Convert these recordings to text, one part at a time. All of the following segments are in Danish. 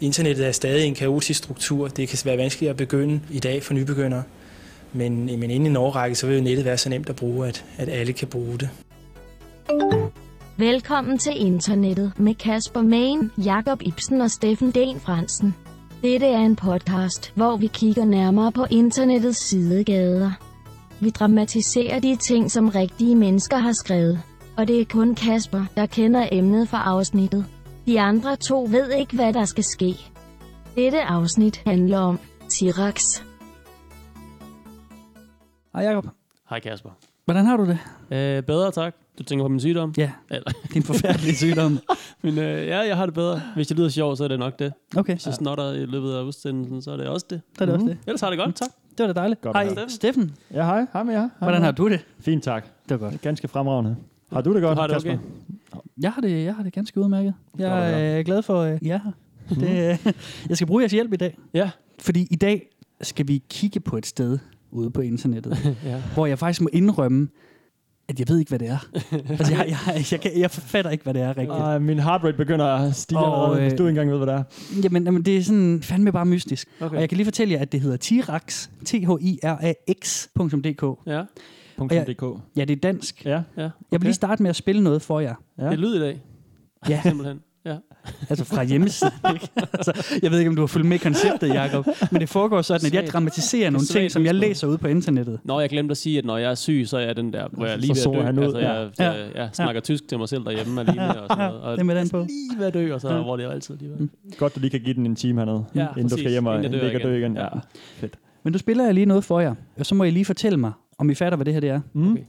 Internettet er stadig en kaotisk struktur. Det kan være vanskeligt at begynde i dag for nybegyndere. Men, men inden i en årrække, så vil nettet være så nemt at bruge, at, at alle kan bruge det. Velkommen til internettet med Kasper Main, Jakob Ibsen og Steffen Den Fransen. Dette er en podcast, hvor vi kigger nærmere på internettets sidegader. Vi dramatiserer de ting, som rigtige mennesker har skrevet. Og det er kun Kasper, der kender emnet for afsnittet. De andre to ved ikke, hvad der skal ske. Dette afsnit handler om Tirax. Hej Jacob. Hej Kasper. Hvordan har du det? Øh, bedre, tak. Du tænker på min sygdom? Ja, Eller, din forfærdelige sygdom. men øh, ja, jeg har det bedre. Hvis det lyder sjovt, så er det nok det. Okay, Hvis jeg snotter i løbet af udsendelsen, så er det også det. så er det også det. Ellers har det godt. Tak. Det var da dejligt. Godt Hej. Steffen. Ja, hej. Hej med jer. Hej Hvordan med har jer. du det? Fint, tak. Det var godt. Ganske fremragende. Har du det godt, Du har det Kasper? okay? Jeg har det, jeg har det ganske udmærket. Jeg er glad for, at I er her. Det, øh, jeg skal bruge jeres hjælp i dag. Ja. Fordi i dag skal vi kigge på et sted ude på internettet, ja. hvor jeg faktisk må indrømme, at jeg ved ikke, hvad det er. altså, jeg, jeg, jeg, jeg, kan, jeg fatter ikke, hvad det er rigtigt. Ej, min heart rate begynder at stige Og, allerede, hvis øh, du ikke engang ved, hvad det er. Jamen, jamen, det er sådan fandme bare mystisk. Okay. Og jeg kan lige fortælle jer, at det hedder Tirax, T-H-I-R-A-X.dk. Ja. Jeg- .dk. Ja, det er dansk. Ja, ja. Jeg vil lige starte med at spille noget for jer. ja. Det er lyd i dag, Ja, simpelthen. Ja. altså fra hjemmesiden. Ikke? Altså, jeg ved ikke, om du har fulgt med i konceptet, Jacob, men det foregår sådan, at jeg dramatiserer nogle ting, som jeg læser ude på internettet. Nå, jeg glemte at sige, at når jeg er syg, så er jeg den der, hvor jeg er lige Så ved at dø. han ud, Altså, ja. jeg, Ja. jeg, jeg snakker tysk til mig selv derhjemme alene og sådan noget. Og det er med den på. lige ved at dø, og så Ja. hvor det jo altid lige ved. Godt, du lige kan give den en time hernede, Ja, inden du præcis. skal hjem og ligge og dø igen. Ja. Ja. Fedt. Men du spiller jeg lige noget for jer, og så må I lige fortælle mig, om I fatter, hvad det her det er. Mm. Okay.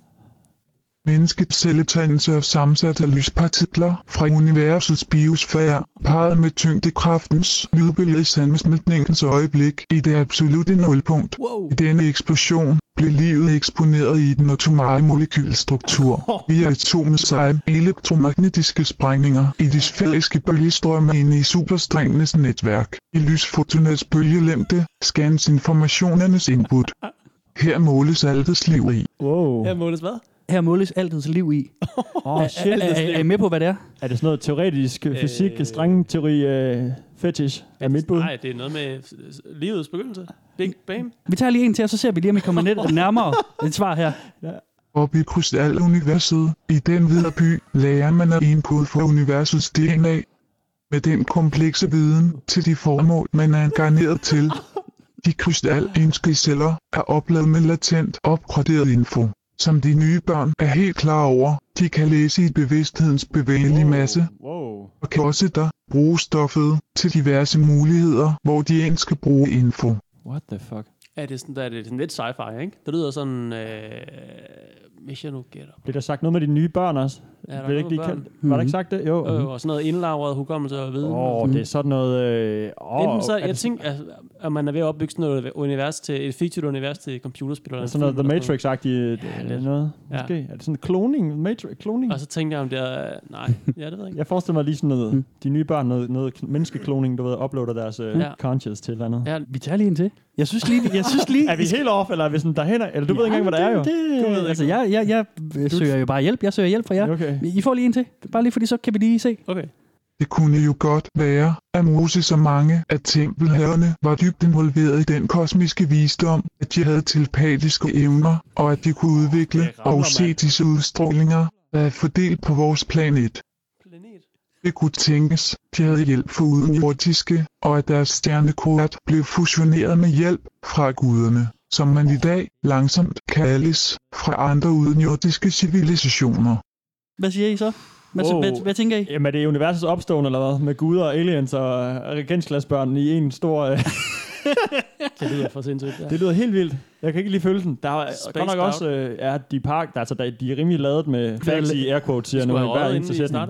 Menneskets celletagelse er sammensat af lyspartikler fra universets biosfære, parret med tyngdekraftens lydbølge i sammensmeltningens øjeblik i det absolute nulpunkt. Wow. I denne eksplosion blev livet eksponeret i den atomare molekylstruktur via atomets egen elektromagnetiske sprængninger i de sfæriske bølgestrømme inde i superstrengenes netværk. I lysfotonets bølgelængde scans informationernes input. Her måles altets liv i. Wow. Her måles hvad? Her måles altets liv i. Åh, Er, shit. er, er, er I med på, hvad det er? Er det sådan noget teoretisk øh, fysik, strengteori, øh, fetish? Er mit bud? Nej, det er noget med livets begyndelse. Big Bang. Vi tager lige en til, og så ser vi lige, om I kommer net nærmere et svar her. Op i krystaluniverset, i den hvide by, lærer man at indkode for universets DNA. Med den komplekse viden til de formål, man er garneret til. De krystalinske celler er opladet med latent opgraderet info, som de nye børn er helt klar over. De kan læse i bevidsthedens bevægelige masse, Wow. og kan også der bruge stoffet til diverse muligheder, hvor de end skal bruge info. What the fuck? Ja, det er sådan, der er det sådan lidt sci-fi, ikke? Det lyder sådan, øh, hvis jeg nu gætter. Blev der sagt noget med de nye børn også? Ja, der er det noget ikke lige kaldt? Var der ikke sagt det? Jo. Øh, og sådan noget indlagret hukommelse og viden. Åh, oh, det er sådan noget... Øh, oh, Enten så, er jeg det tænker, at, at man er ved at opbygge sådan noget univers til, et fiktivt univers til computerspil. eller sådan noget The sådan Matrix-agtigt Ja, ja, noget? Ja. Måske. Er det sådan kloning? Matrix? Kloning? Og så tænkte jeg, om det er... Nej, ja, det ved jeg ikke. Jeg forestiller mig lige sådan noget, Mm. de nye børn, noget, noget kl- menneskekloning, du ved, uploader deres uh, Ja. conscious til eller andet. Ja, Vi tager lige en til. Jeg synes lige, jeg synes lige... Er vi helt off, eller er vi sådan derhen? Eller du ved ikke engang, hvad det er jo? Det, Du ved altså, jeg, jeg, jeg, jeg søger jo bare hjælp. Jeg søger hjælp fra jer. Okay. I får lige en til. Bare lige fordi, så kan vi lige se. okay. Det kunne jo godt være, at Moses og mange af tempelherrerne var dybt involveret i den kosmiske visdom, at de havde telepatiske evner, og at de kunne udvikle rammer, og se disse udstrålinger, der er fordelt på vores planet. Planet. Det kunne tænkes, de havde hjælp fra udenjordiske, og at deres stjernekoret blev fusioneret med hjælp fra guderne, som man i dag langsomt kaldes fra andre udenjordiske civilisationer. Hvad siger I så? Hvad, Wow. hvad, hvad tænker I? Jamen, er det universets opståen, eller hvad? Med guder og aliens og regentsglasbørn i en stor... Øh, Det lyder for sindssygt. Ja. det lyder helt vildt. Jeg kan ikke lige føle den. Der er Spaced godt nok out. også... Øh, ja, de, park, der, altså, der, de er rimelig lavet med fancy air quotes, siger nu i hver eneste sætning.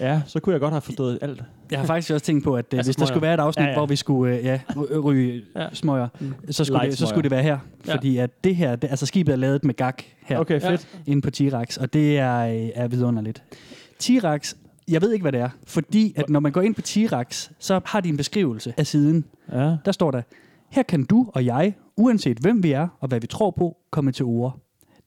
Ja, så kunne jeg godt have forstået alt. Jeg har faktisk også tænkt på, at Altså altså, hvis der skulle være et afsnit, Ja, ja, ja. ja. hvor vi skulle øh, ja, ry- ryge Ja. ja. smøger, så, skulle Light det, så skulle det være her. Ja. Fordi at det her, det, altså skibet er lavet med gak her, Okay, Ja. fedt. inde på T-Rex, og det er, øh, er vidunderligt. T-Rex, jeg ved ikke, hvad det er, fordi at når man går ind på T-Rex, så har de en beskrivelse af siden. Ja. Der står der, her kan du og jeg, uanset hvem vi er og hvad vi tror på, komme til ord.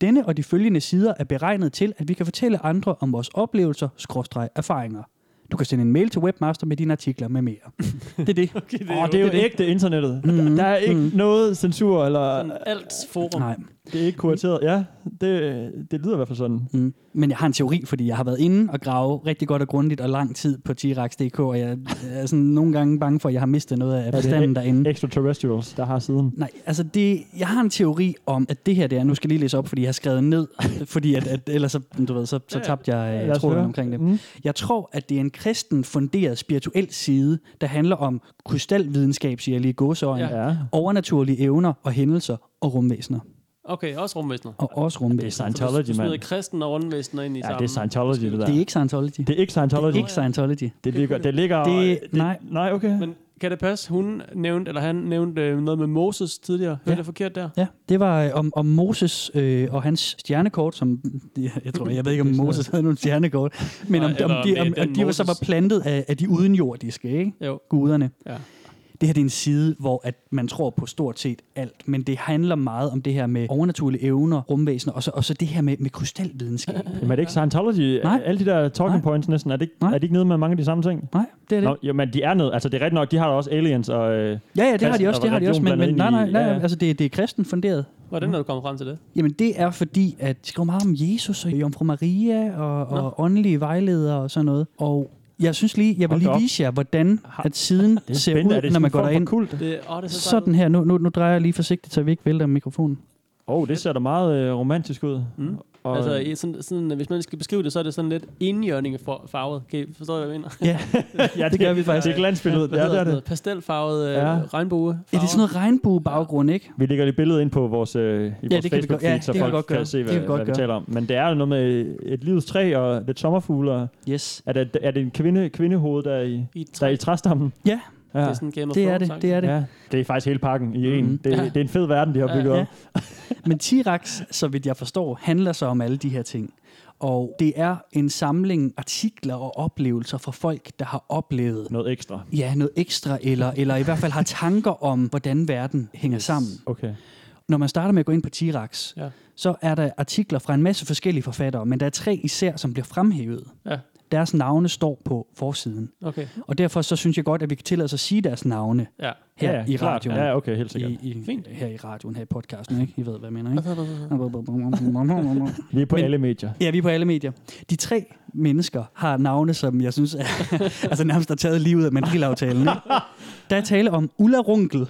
Denne og de følgende sider er beregnet til, at vi kan fortælle andre om vores oplevelser, skråstreg erfaringer. Du kan sende en mail til webmaster med dine artikler med mere. det er det. Okay, det Åh, oh, det er jo det. ægte internettet. Mm. Der er ikke Mm. noget censur, eller Sådan alt forum. Nej. Det er ikke kurateret. Ja, det, det lyder i hvert fald sådan. Mm. Men jeg har en teori, fordi jeg har været inde og grave rigtig godt og grundigt og lang tid på Tirax.dk, og jeg er sådan nogle gange bange for, at jeg har mistet noget af det bestanden derinde. Extraterrestrials, der har siden. Nej, altså det, jeg har en teori om, at det her det er, nu skal jeg lige læse op, fordi jeg har skrevet ned, fordi at, at ellers så, du ved, så, så tabte jeg Lad øh, tråden omkring det. Mm. Jeg tror, at det er en kristen funderet spirituel side, der handler om krystalvidenskab, siger jeg lige Ja. Ja. overnaturlige evner og hændelser og rumvæsener. Okay, også rumvæsener. Og også Det er rumvæsener. Scientology, Du mand. kristen og rumvæsener ind i Ja, sammen. det er Scientology, det der. Det er ikke Scientology. Det er ikke Det Scientology. er ikke Scientology. Det ligger... Det ligger Det- nej. Nej, okay. Men kan det passe, hun nævnte, eller han nævnte øh, noget med Moses tidligere? Hørte Ja. jeg forkert der? Ja, det var øh, om, om Moses øh, og hans stjernekort, som jeg, jeg tror, jeg ved ikke, om Moses havde nogle stjernekort, men om, Nej, om, eller de, om, om de var så var plantet af, af de udenjordiske, ikke? Jo. guderne. Ja. Det her det er en side, hvor at man tror på stort set alt, men det handler meget om det her med overnaturlige evner, rumvæsener, og så, og så det her med, med krystalvidenskab. Jamen er det ikke Scientology? Nej. Alle de der talking Nej. points næsten, er det, ikke, Nej. er det ikke noget med mange af de samme ting? Nej, det er det. Nå, jo, men de er noget. Altså, det er rigtigt nok, de har da også aliens og... Øh, Ja, ja, det har de også, og det har de også, men, men nej, nej, nej, ja. altså det, det er kristen funderet. Hvordan er du kommet frem til det? Jamen det er fordi, at de skriver meget om Jesus og Jomfru Maria og, Nå. og åndelige vejledere og sådan noget. Og jeg synes lige, jeg vil lige vise jer, hvordan at siden det er ser. Er ud, det når man går derind. kult? det åh, det er så Sådan her. Nu, nu, nu drejer jeg lige forsigtigt, så vi ikke vælter mikrofonen. Åh, oh, det ser da meget øh, romantisk ud. Mm. Og, Altså, i sådan, sådan, hvis man skal beskrive det, så er det sådan lidt indjørning for farvet. Kan I forstå, hvad jeg mener? Ja, ja, det gør vi faktisk. Det er glansbilledet. Ja, hedder det er det. Pastelfarvet øh, Ja. regnbue. ja det er sådan noget regnbuebaggrund, ikke? Vi lægger det billede ind på vores, øh, i vores det kan vi Facebook godt- ja, feed, så det kan folk godt kan gøre. se, Det hvad, kan vi godt hvad vi gøre. taler om. Men det er jo noget med et livets træ og lidt sommerfugle. Og Yes. er, det, er det en kvinde, kvindehoved, der er i, I der er i træstammen? Ja, Ja. Det er sådan Game of det er det, det er det. Ja, det er faktisk hele pakken i en. Mhm. Det, Ja. det er en fed verden, de har bygget Ja. op. Men T-Rex, så vidt jeg forstår, handler så om alle de her ting. Og det er en samling artikler og oplevelser fra folk, der har oplevet Noget ekstra. ja, noget ekstra, eller, eller i hvert fald har tanker om, hvordan verden hænger sammen. Okay. Når man starter med at gå ind på T-Rex, Ja. så er der artikler fra en masse forskellige forfattere, men der er tre især, som bliver fremhævet. Ja. Deres navne står på forsiden. Okay. Og derfor så synes jeg godt, at vi kan tillade os at sige deres navne Ja. Her ja, i klart. radioen. Ja, okay, helt sikkert. I, i, Fint. her i radioen, her i podcasten, ikke? I ved, hvad jeg mener, ikke? Vi er på Men- alle medier. Ja, vi er på alle medier. De tre mennesker har navne, som jeg synes er, altså nærmest har taget livet af mandrilaftalen. Ikke? Der er tale om Ulla Runkel,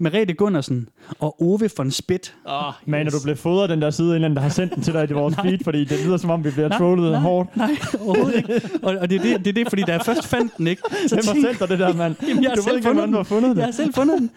Merete Gunnarsen og Ove von Spidt. Oh, Men er du blevet fodret den der side, en der har sendt den til dig i vores feed, fordi det lyder som om, vi bliver Nej, trollet nej. hårdt. Nej, overhovedet ikke. Og, og det, er det, det er det, fordi da jeg først fandt den, ikke? Så Hvem har tænkte- sendt dig det der, mand? Jamen, jeg du ved ikke, hvordan du har fundet det. Jeg har selv fundet den.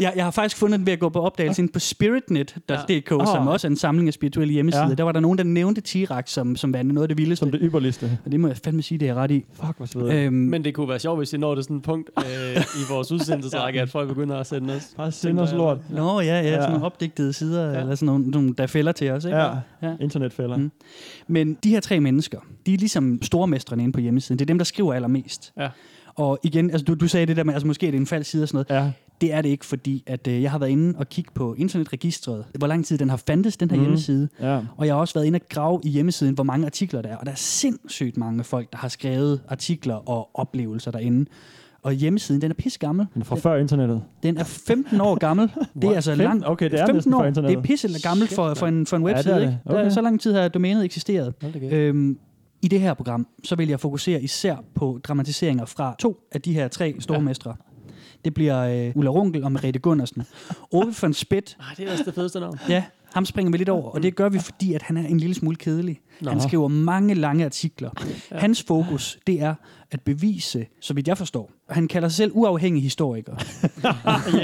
Jeg, jeg har faktisk fundet den ved at gå på opdagelse inde på spiritnet.dk, ja. som Ah. også er en samling af spirituelle hjemmesider. Ja. Der var der nogen, der nævnte T-Rex som, som værende noget af det vildeste. Som det ypperligste. Og det må jeg fandme sige, det er ret i. Fuck, hvor svedigt. Øhm, Men det kunne være sjovt, hvis I når det sådan et punkt øh, i vores udsendelsesrække, at folk begynder at sende os. Bare send os lort. Nå ja, ja, Ja. sådan nogle opdigtede sider, ja. eller sådan nogle, nogle, der fælder til os. Ikke? Ja, Ja. internetfælder. Mm. Men de her tre mennesker, de er ligesom stormestrene inde på hjemmesiden. Det er dem, der skriver allermest. Ja. Og igen, altså du, du sagde det der med, altså måske er det en falsk side og sådan noget. Ja. Det er det ikke, fordi at, øh, jeg har været inde og kigge på internetregistret, hvor lang tid den har fandtes, den her mm. hjemmeside. ja. Og jeg har også været inde og grave i hjemmesiden, hvor mange artikler der er. Og der er sindssygt mange folk, der har skrevet artikler og oplevelser derinde. Og hjemmesiden, den er pisse gammel. Men fra før internettet. Den er 15 år gammel. Det er altså 15? langt. Okay, det er 15 næsten år. fra internettet. Det er pisse gammelt for, for, en, for en Ja, det er webside. det. ikke? Der Okay. er så lang tid har domænet eksisteret. Øhm, I det her program, så vil jeg fokusere især på dramatiseringer fra to af de her tre stormestre. Det bliver øh, Ulla Runkel og Merete Gunnarsen. Ove von Spidt, Ah, det er også det fedeste navn. ja, ham springer vi lidt over, og det gør vi, fordi at han er en lille smule kedelig. Nå. Han skriver mange lange artikler. Hans fokus, det er at bevise, så vidt jeg forstår, han kalder sig selv uafhængig historiker.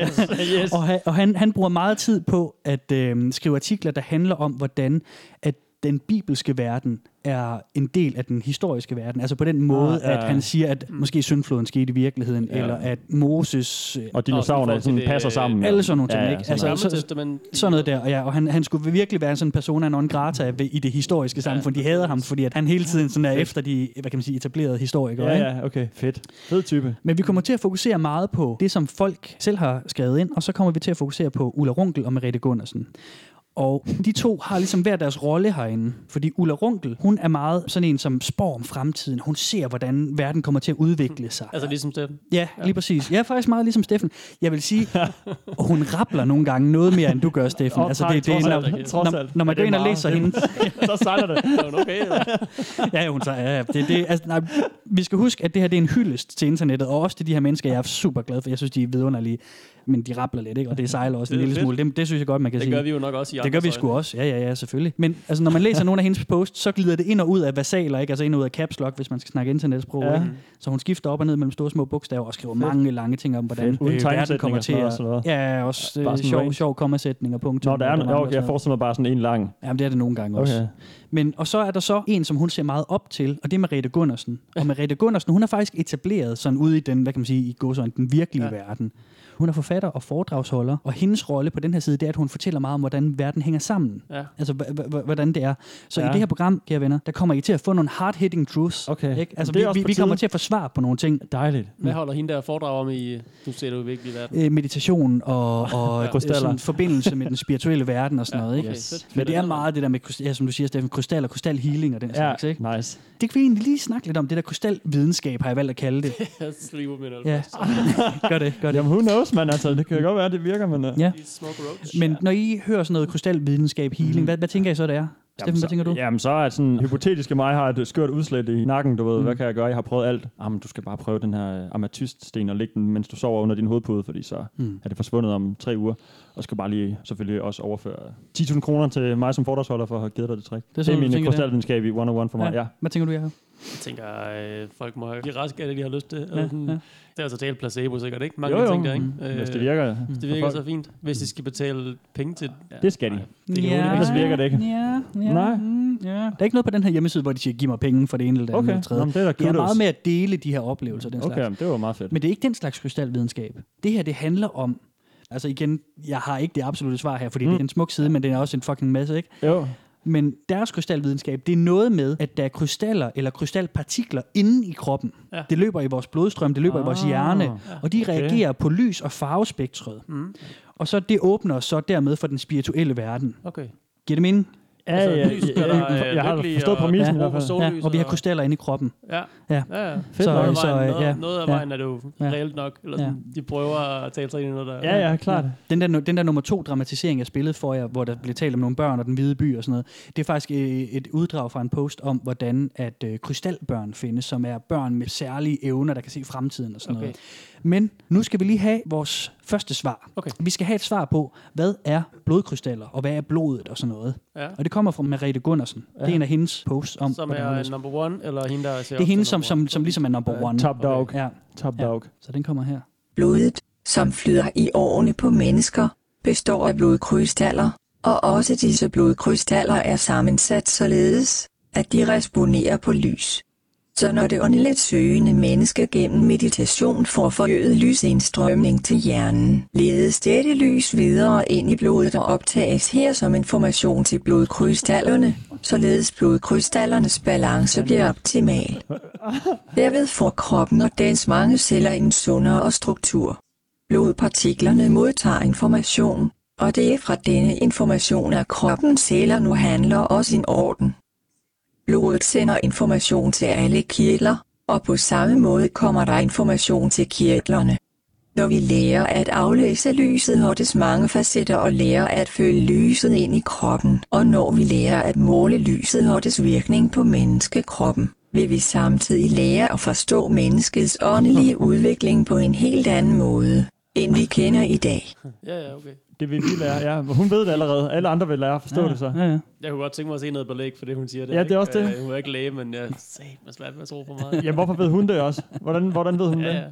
yes, yes. Og, han, og han, han bruger meget tid på at øh, skrive artikler, der handler om, hvordan at den bibelske verden er en del af den historiske verden. Altså på den måde, Ah, ja. at han siger, at måske syndfloden skete i virkeligheden, Ja. ja. eller at Moses... Øh, Og dinosaurerne forhold til sådan det, passer sammen. alle sådan nogle ting, ikke? sådan Altså, noget. så- Gamle testament. sådan noget der, og, ja, og han, han skulle virkelig være sådan en persona non grata ved- i det historiske samfund. De hader ham, fordi at han hele tiden sådan er efter de hvad kan man sige, etablerede historikere. Ja, ikke? ja, okay. Fedt. Fed type. Men vi kommer til at fokusere meget på det, som folk selv har skrevet ind, og så kommer vi til at fokusere på Ulla Runkel og Merete Gunnarsen. Og de to har ligesom hver deres rolle herinde. Fordi Ulla Runkel, hun er meget sådan en, som spår om fremtiden. Hun ser, hvordan verden kommer til at udvikle sig. Altså ligesom Steffen. Ja, lige præcis. Jeg er faktisk meget ligesom Steffen. Jeg vil sige, hun rappler nogle gange noget mere, end du gør, Steffen. Altså, det, det, er, når, når, når man Ja, går ind og læser hende, så sejler det. Okay? Ja, hun tager, ja, ja. det, det, altså, nej, vi skal huske, at det her det er en hyldest til internettet, og også til de her mennesker, jeg er super glad for. Jeg synes, de er vidunderlige, men de rappler lidt, ikke? og det sejler også en Det er lille fedt. smule. Det, det synes jeg godt, man kan Det sige. gør vi jo nok også i Det gør vi sgu også, ja, ja, ja, selvfølgelig. Men altså, når man læser nogle af hendes posts, så glider det ind og ud af versaler, ikke? altså ind og ud af caps lock, hvis man skal snakke internetsprog. Ja. Ikke? Så hun skifter op og ned mellem store små bogstaver og skriver mange lange ting om, hvordan Fedt. Uden øh, verden kommer til og at... noget. Ja, også øh, sjov, range. sjov kommasætninger, punktum. Nå, der er, og og okay, jeg forestiller mig bare sådan en lang. Jamen, det er det nogle gange også. Men, og så er der så en, som hun ser meget op til, og det er Merete Gundersen. Og Merete Gundersen, hun er faktisk etableret sådan ude i den, hvad kan man sige, i godsøjne, den virkelige. Ja. verden. Hun er forfatter og foredragsholder, og hendes rolle på den her side, det er, at hun fortæller meget om, hvordan verden hænger sammen. Ja. Altså, hvordan det er. Så ja. Ja. i det her program, kære venner, der kommer I til at få nogle hard-hitting truths. Okay. Ikke? Altså, vi, vi, vi kommer til at få svar på nogle ting. Dejligt. Hvad holder hende der foredrag om i, du ser det jo virkelig i verden? Øh, meditation og, og øh, Krystaller. sådan, forbindelse med den spirituelle verden og sådan noget. Ikke? okay, Yes. Men det er meget det der med, krystal- ja, som du siger, Steffen, krystal og krystalhealing og den Ja, slags. Ikke? nice. Det kan vi egentlig lige snakke lidt om. Det der krystalvidenskab har jeg valgt at kalde det. Jeg Ja, gør det, gør det. Jamen, who knows, man. Altså, det kan jo godt være, det virker, men... Uh... Ja. Men når I hører sådan noget krystalvidenskab, healing, hvad, hvad tænker I så, det er? Steffen, hvad tænker du? Jamen, så er det sådan, hypotetiske mig har et skørt udslæt i nakken, du ved, Mm. mm. hvad kan jeg gøre? Jeg har prøvet alt. Jamen, du skal bare prøve den her amatyststen og lægge den, mens du sover under din hovedpude, fordi så Mm. er det forsvundet om tre uger. Og skal bare lige selvfølgelig også overføre 10.000 kroner til mig som foredragsholder for at have givet dig det trick. Det, sådan, det er min er? krystalvidenskab i 101 for mig, ja. Hvad tænker du, Jacob? Jeg tænker, øh, folk må blive raske af det, de har lyst til. Ja, Ja, sådan, ja. Det er altså totalt placebo, sikkert ikke? Mange Jo, jo. ting der, ikke? Mm. Hvis det virker. Hvis det virker så fint. Hvis de skal betale penge til... Ja. Det skal de. Nej, det kan ja. Ellers virker det ikke. Ja, ja, Nej. mm, ja. Der er ikke noget på den her hjemmeside, hvor de siger, giv mig penge for det ene eller det andet Okay, eller det tredje. Jamen, det er da Det er kudos. meget med at dele de her oplevelser, den Okay, slags. det var meget fedt. Men det er ikke den slags krystalvidenskab. Det her, det handler om, altså igen, jeg har ikke det absolutte svar her, fordi mm. det er en smuk side, men det er også en fucking masse, ikke? Jo. Men deres krystalvidenskab, det er noget med, at der er krystaller eller krystalpartikler inde i kroppen. Ja. Det løber i vores blodstrøm, det løber ah, i vores Ah, hjerne, og de okay. reagerer på lys- og farvespektret. Mm. Og så det åbner så dermed for den spirituelle verden. Okay. Giver det mening? Ja, Altså, ja, lys ja, dig, ja, øh, jeg har forstået og- præmissen Ja. i hvert fald. Ja, Sollys og vi har krystaller inde i kroppen. Ja. Ja. Ja, ja. Fedt Så-. Noget af så, vejen, noget, ja. noget af Ja. vejen er det jo Ja. reelt nok. Eller sådan, De prøver at tale sig ind i noget, der... Ja, ja, klart. Den der, den der nummer to dramatisering, jeg spillede for jer, hvor der blev talt om nogle børn og den hvide by og sådan noget, det er faktisk øh, et uddrag fra en post om, hvordan at øh, krystalbørn findes, som er børn med særlige evner, der kan se fremtiden og sådan Okay. noget. Men nu skal vi lige have vores første svar. Okay. Vi skal have et svar på, hvad er blodkrystaller, og hvad er blodet og sådan noget. Ja. Og det kommer fra Merete Gundersen. Ja. Det er en af hendes posts om, Som er number one, eller hende, der ser Det er hende, som, som, som ligesom er number one. Top dog. Ja, Top Ja. dog. så den kommer her. Blodet, som flyder i årene på mennesker, består af blodkrystaller, og også disse blodkrystaller er sammensat således, at de responerer på lys. Så når det åndeligt søgende menneske gennem meditation får forøget lysindstrømning til hjernen, ledes dette lys videre ind i blodet og optages her som information til blodkrystallerne, således blodkrystallernes balance bliver optimal. Derved får kroppen og dens mange celler en sundere struktur. Blodpartiklerne modtager information, og det er fra denne information, at kroppens celler nu handler og sin orden. Blodet sender information til alle kirtler, og på samme måde kommer der information til kirtlerne. Når vi lærer at aflæse lyset har dets mange facetter og lærer at følge lyset ind i kroppen, og når vi lærer at måle lyset har dets virkning på menneskekroppen, vil vi samtidig lære at forstå menneskets åndelige udvikling på en helt anden måde, end vi kender i dag. Ja, ja, okay. Det vil vi lære, ja. Hun ved det allerede. Alle andre vil lære at forstå ja, det så. Ja, ja. Jeg kunne godt tænke mig at se noget belæg for det, hun siger. Der, Ja, det er også ikke? det. Øh, hun er ikke læge, men jeg sagde, man svært med at tro for meget. Jamen, hvorfor ved hun det også? Hvordan, hvordan ved hun Ja, det? ja.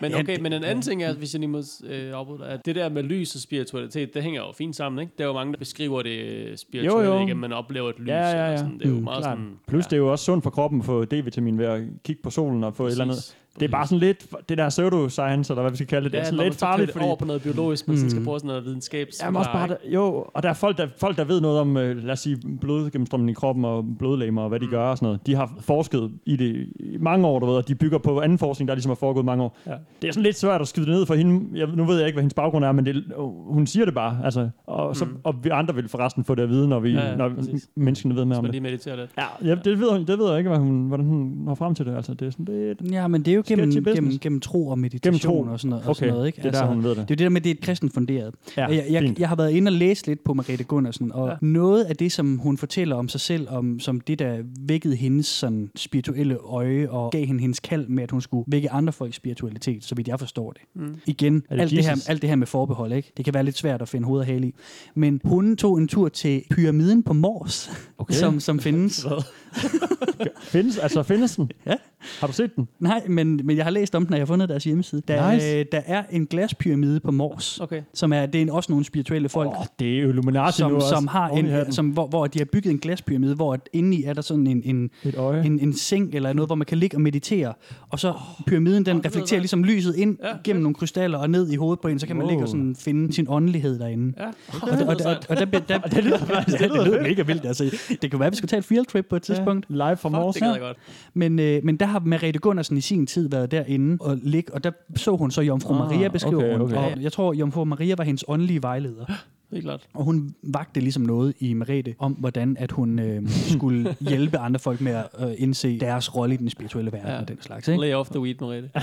Men okay, men en anden ting er, hvis jeg lige må øh, afbryde dig, at det der med lys og spiritualitet, det hænger jo fint sammen, ikke? Der er jo mange, der beskriver det spirituelle, Jo, jo. ikke? At man oplever et lys. Ja, ja, ja. Eller sådan. Det er jo Mm, meget Klart. sådan... Plus, det er jo også sundt for kroppen at få D-vitamin ved at kigge på solen og få et eller andet. Det er bare sådan lidt, det der pseudoscience, eller hvad vi skal kalde det, det er Ja, sådan lidt farligt, fordi... over på noget biologisk, man mm. skal Mm. prøve sådan noget videnskab. Jamen også bare, der, jo, og der er folk, der, folk, der ved noget om, øh, lad os sige, blodgennemstrømning i kroppen og blodlægemer og hvad de gør og sådan noget. De har forsket i det i mange år, du ved, og de bygger på anden forskning, der ligesom har foregået mange år. Ja. Det er sådan lidt svært at skyde det ned for hende. Jeg, nu ved jeg ikke, hvad hendes baggrund er, men det, hun siger det bare. Altså, og, så, Mm. og vi andre vil forresten få det at vide, når, vi, Ja, ja, når præcis. menneskene ved mere om det. lige mediterer lidt. Ja, ja det, ved, det ved jeg ikke, hvad hun, hvordan hun når frem til det. Altså, det er sådan lidt... Ja, men det er jo gennem, Sketchy business. gennem, gennem tro og meditation Gennem tro. og sådan noget. Og Okay, sådan noget ikke? Altså, det er der, hun ved det. Det er jo det der med, at det er et kristen funderet. Ja, jeg, jeg, fint. jeg har været inde og læse lidt på Margrethe Gundersen, og Ja. noget af det, som hun fortæller om sig selv, om, som det, der vækkede hendes sådan, spirituelle øje, og gav hende hendes kald med, at hun skulle vække andre folks spiritualitet, så vidt jeg forstår det. Mm. Igen, det alt det, her, alt det her med forbehold, ikke? det kan være lidt svært at finde hoved og hale i. Men hun tog en tur til pyramiden på Mors, okay. som, som findes. Findes, altså, findes den? Ja. Har du set den? Nej, men, men jeg har læst om den, og jeg har fundet deres hjemmeside. Der, Nice. øh, der er en glaspyramide på Mors, Okay. som er, det er en- også nogle spirituelle folk, Åh, det er jo Illuminati som, nu også. som har Oven en, som, hvor, hvor de har bygget en glaspyramide, hvor at indeni er der sådan en, en, Et øje. en, en seng eller noget, hvor man kan ligge og meditere. Og så pyramiden, den lyder reflekterer ligesom lyset ind Ja, ja, gennem nogle krystaller og ned i hovedet på en, så kan man Wow. ligge og sådan finde sin åndelighed derinde. Ja. Og, der, og, der, og der, der, der, det lyder faktisk- ja, det lyder mega vildt. Altså, det kan være, at vi skal tage et field trip på et tidspunkt. Live fra Mors. det godt. Men, øh, men der har Merete Gundersen i sin tid været derinde og ligge, og der så hun så Jomfru Ah, Maria beskriver okay, okay. Og jeg tror, Jomfru Maria var hendes åndelige vejleder. Helt klart. Og hun vagte ligesom noget i Merete om, hvordan at hun øh, skulle hjælpe andre folk med at øh, indse deres rolle i den spirituelle verden Ja. og den slags. Ikke? Lay off the weed, Merete.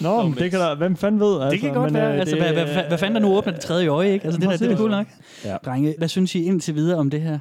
Nå, men det kan der, hvem fanden ved? Altså, Det kan godt men, være. øh, Altså, det- hvad, hvad, hvad, fanden der nu åbner det tredje øje, ikke? Altså, det, der, det er cool nok. Ja. Drenge, hvad synes I indtil videre om det her?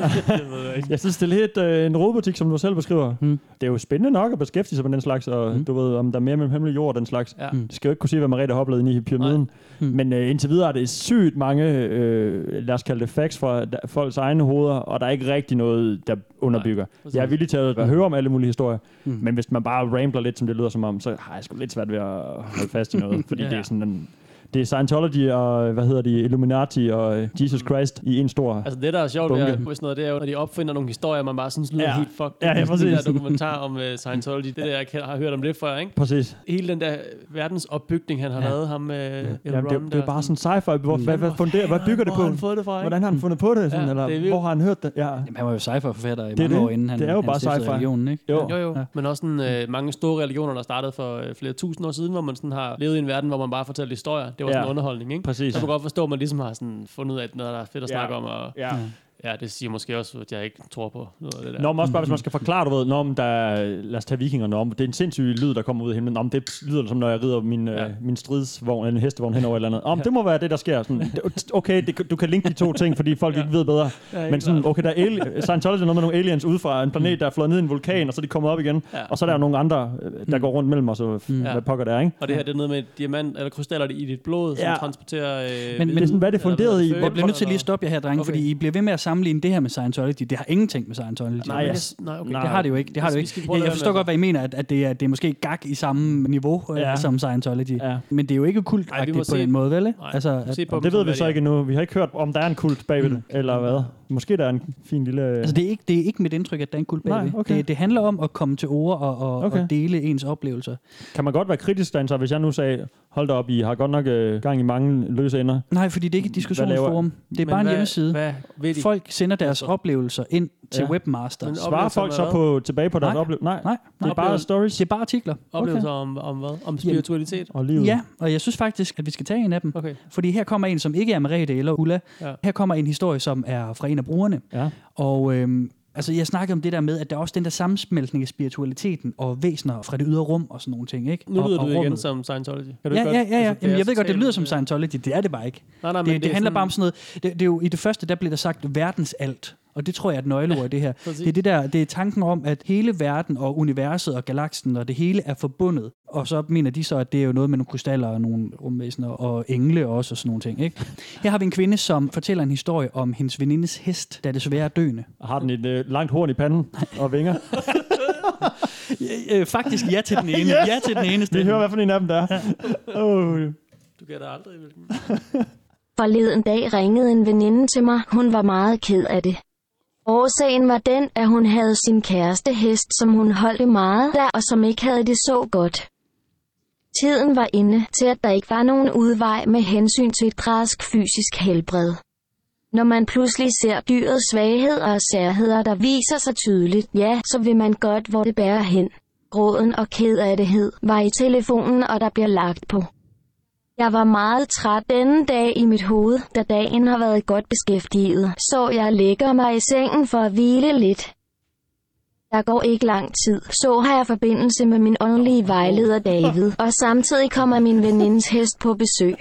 Jeg synes, det er lidt øh, en rodebutik, som du selv beskriver. Hmm. Det er jo spændende nok at beskæftige sig med den slags, og Hmm. du ved, om der er mere med hemmelig jord og den slags. Ja. Hmm. Det skal jo ikke kunne sige, hvad Mariette har oplevet inde i pyramiden. Hmm. Men øh, indtil videre er det sygt mange, øh, lad os kalde det facts fra der- folks egne hoveder, og der er ikke rigtig noget, der underbygger. præcis. jeg er villig til at høre om alle mulige historier, Hmm. men hvis man bare rambler lidt, som det lyder som om, så har jeg sgu lidt svært ved at holde fast i noget, fordi Ja. det er sådan en... Det er Scientology og, hvad hedder de, Illuminati og øh, Jesus Christ i en stor... Altså det, der er sjovt Bunke. ved, sådan noget, det er jo, når de opfinder nogle historier, man bare sådan lyder Ja. helt fucked. Ja, ja, Sådan Den præcis. der dokumentar om uh, Scientology, det der, jeg har hørt om det før, ikke? Præcis. Hele den der verdensopbygning, han har Ja. lavet ham med ja. Jamen, det, er- det er bare sådan sci-fi. Hvor, Mm. hvad, hvad, funderer, hvad bygger det Hvor på? har han fået det fra, ikke? Hvordan har han fundet på det? Sådan, Ja, eller det hvor har han hørt det? Ja. Jamen, han var jo sci-fi-forfatter i Det mange det. år, inden han, Det er jo bare sci-fi. religionen, ikke? Jo. Jo, jo. Ja. Men også sådan, øh, mange store religioner, der startede for øh, flere tusind år siden, hvor man sådan har levet i en verden, hvor man bare fortæller historier. Det var sådan Ja. underholdning, ikke? Præcis. Så kan man godt forstå, at man ligesom har sådan fundet ud af, at noget, der er fedt at Ja. snakke om. Og, Ja. Ja, det siger måske også, at jeg ikke tror på noget af det der. Nå, men også bare, hvis man skal forklare, du ved, når der er, lad os tage vikingerne om, det er en sindssyg lyd, der kommer ud af himlen. Om det lyder som, når jeg rider min, ja. Ja. øh, min stridsvogn, eller en hestevogn hen over et eller andet. Om det må være det, der sker. Sådan, okay, det, du kan linke de to ting, fordi folk ja. ikke ved bedre. Ja, Men sådan, okay, der er ali- Scientology er noget med nogle aliens ude fra en planet, der er flået ned i en vulkan, og så er de kommet op igen. Ja. Og så er der nogle andre, øh, der går rundt mellem os, og Mm. hvad pokker der er, ikke? Og det her, det er noget med diamant, eller krystaller i dit blod, som Ja. transporterer... Øh, Men- men det er sådan, hvad er det funderet i? Jeg bliver nødt til lige at stoppe jer her, drenge, okay. fordi I bliver ved med at sammenligne det her med Scientology. Det har ingenting med Scientology. Nej, ja. det, nej, okay. Nej. Det har det jo ikke. Det har det jo ikke. Jeg, jeg forstår godt, hvad I mener, at, at det, er, det er måske gag i samme niveau Ja. ja. som Scientology. Ja. Men det er jo ikke må på se- den måde, vel? Nej, Altså, at, se på det ved vi så ikke endnu. Vi har ikke hørt, om der er en kult bagved det, eller hvad. Måske der er en fin lille... altså, det er ikke, det er ikke mit indtryk, at der er en Nej, bagved. okay. Det, det handler om at komme til ord og, og, Okay. okay. og dele ens oplevelser. Kan man godt være kritisk, Dan, så hvis jeg nu sagde, hold da op, I har godt nok øh, gang i mange løse ender. Nej, fordi det er ikke et diskussionsforum. Det er Men bare en hvad- hjemmeside. Hvad ved de? Folk sender deres Altså. oplevelser ind til Ja. Webmaster. Men Nej, Svarer folk så på, tilbage på deres Nej. oplevelse? Nej, nej. det er bare Oplevelser- stories Det er bare artikler. Oplevelser om, om hvad? Om spiritualitet? og livet. Ja, og jeg synes faktisk, at vi skal tage en af dem. Okay. Fordi her kommer en, som ikke er Merete eller Ulla. Ja. Her kommer en historie, som er fra en af brugerne. Ja. Og øhm, altså, jeg snakkede om det der med, at der er også den der sammensmeltning af spiritualiteten og væsener fra det ydre rum og sådan nogle ting. Ikke? Nu og, lyder og du igen rummet. som Scientology. Kan du Ja, ikke ja, godt- ja, ja. altså, Jamen, jeg ved godt, det lyder som Scientology. Det er det bare ikke. Nej, nej, men Det, det, er handler sådan- bare om sådan noget. Det, det er jo, I det første, der bliver der sagt verdens alt. Og det tror jeg er et nøgleord i det her. Præcis. Det er, det, der, det er tanken om, at hele verden og universet og galaksen og det hele er forbundet. Og så mener de så, at det er jo noget med nogle krystaller og nogle rumvæsener og engle også og sådan nogle ting. Ikke? Her har vi en kvinde, som fortæller en historie om hendes venindes hest, der desværre er døende. Har den et øh, langt horn i panden og vinger? Øh, faktisk ja til den ene. yes! Ja til den ene Vi hører, hvad for en af dem der er. Oh. Du gætter aldrig, hvilken. Forleden dag ringede en veninde til mig. Hun var meget ked af det. Årsagen var den, at hun havde sin kæreste hest, som hun holdte meget der, og som ikke havde det så godt. Tiden var inde til, at der ikke var nogen udvej med hensyn til et græsk fysisk helbred. Når man pludselig ser dyrets svaghed og særheder, der viser sig tydeligt, ja, så vil man godt, hvor det bærer hen. Gråden og kedattighed var i telefonen, og der bliver lagt på. Jeg var meget træt denne dag i mit hoved, da dagen har været godt beskæftiget, så jeg lægger mig i sengen for at hvile lidt. Der går ikke lang tid, så har jeg forbindelse med min åndelige vejleder David, og samtidig kommer min venindes hest på besøg.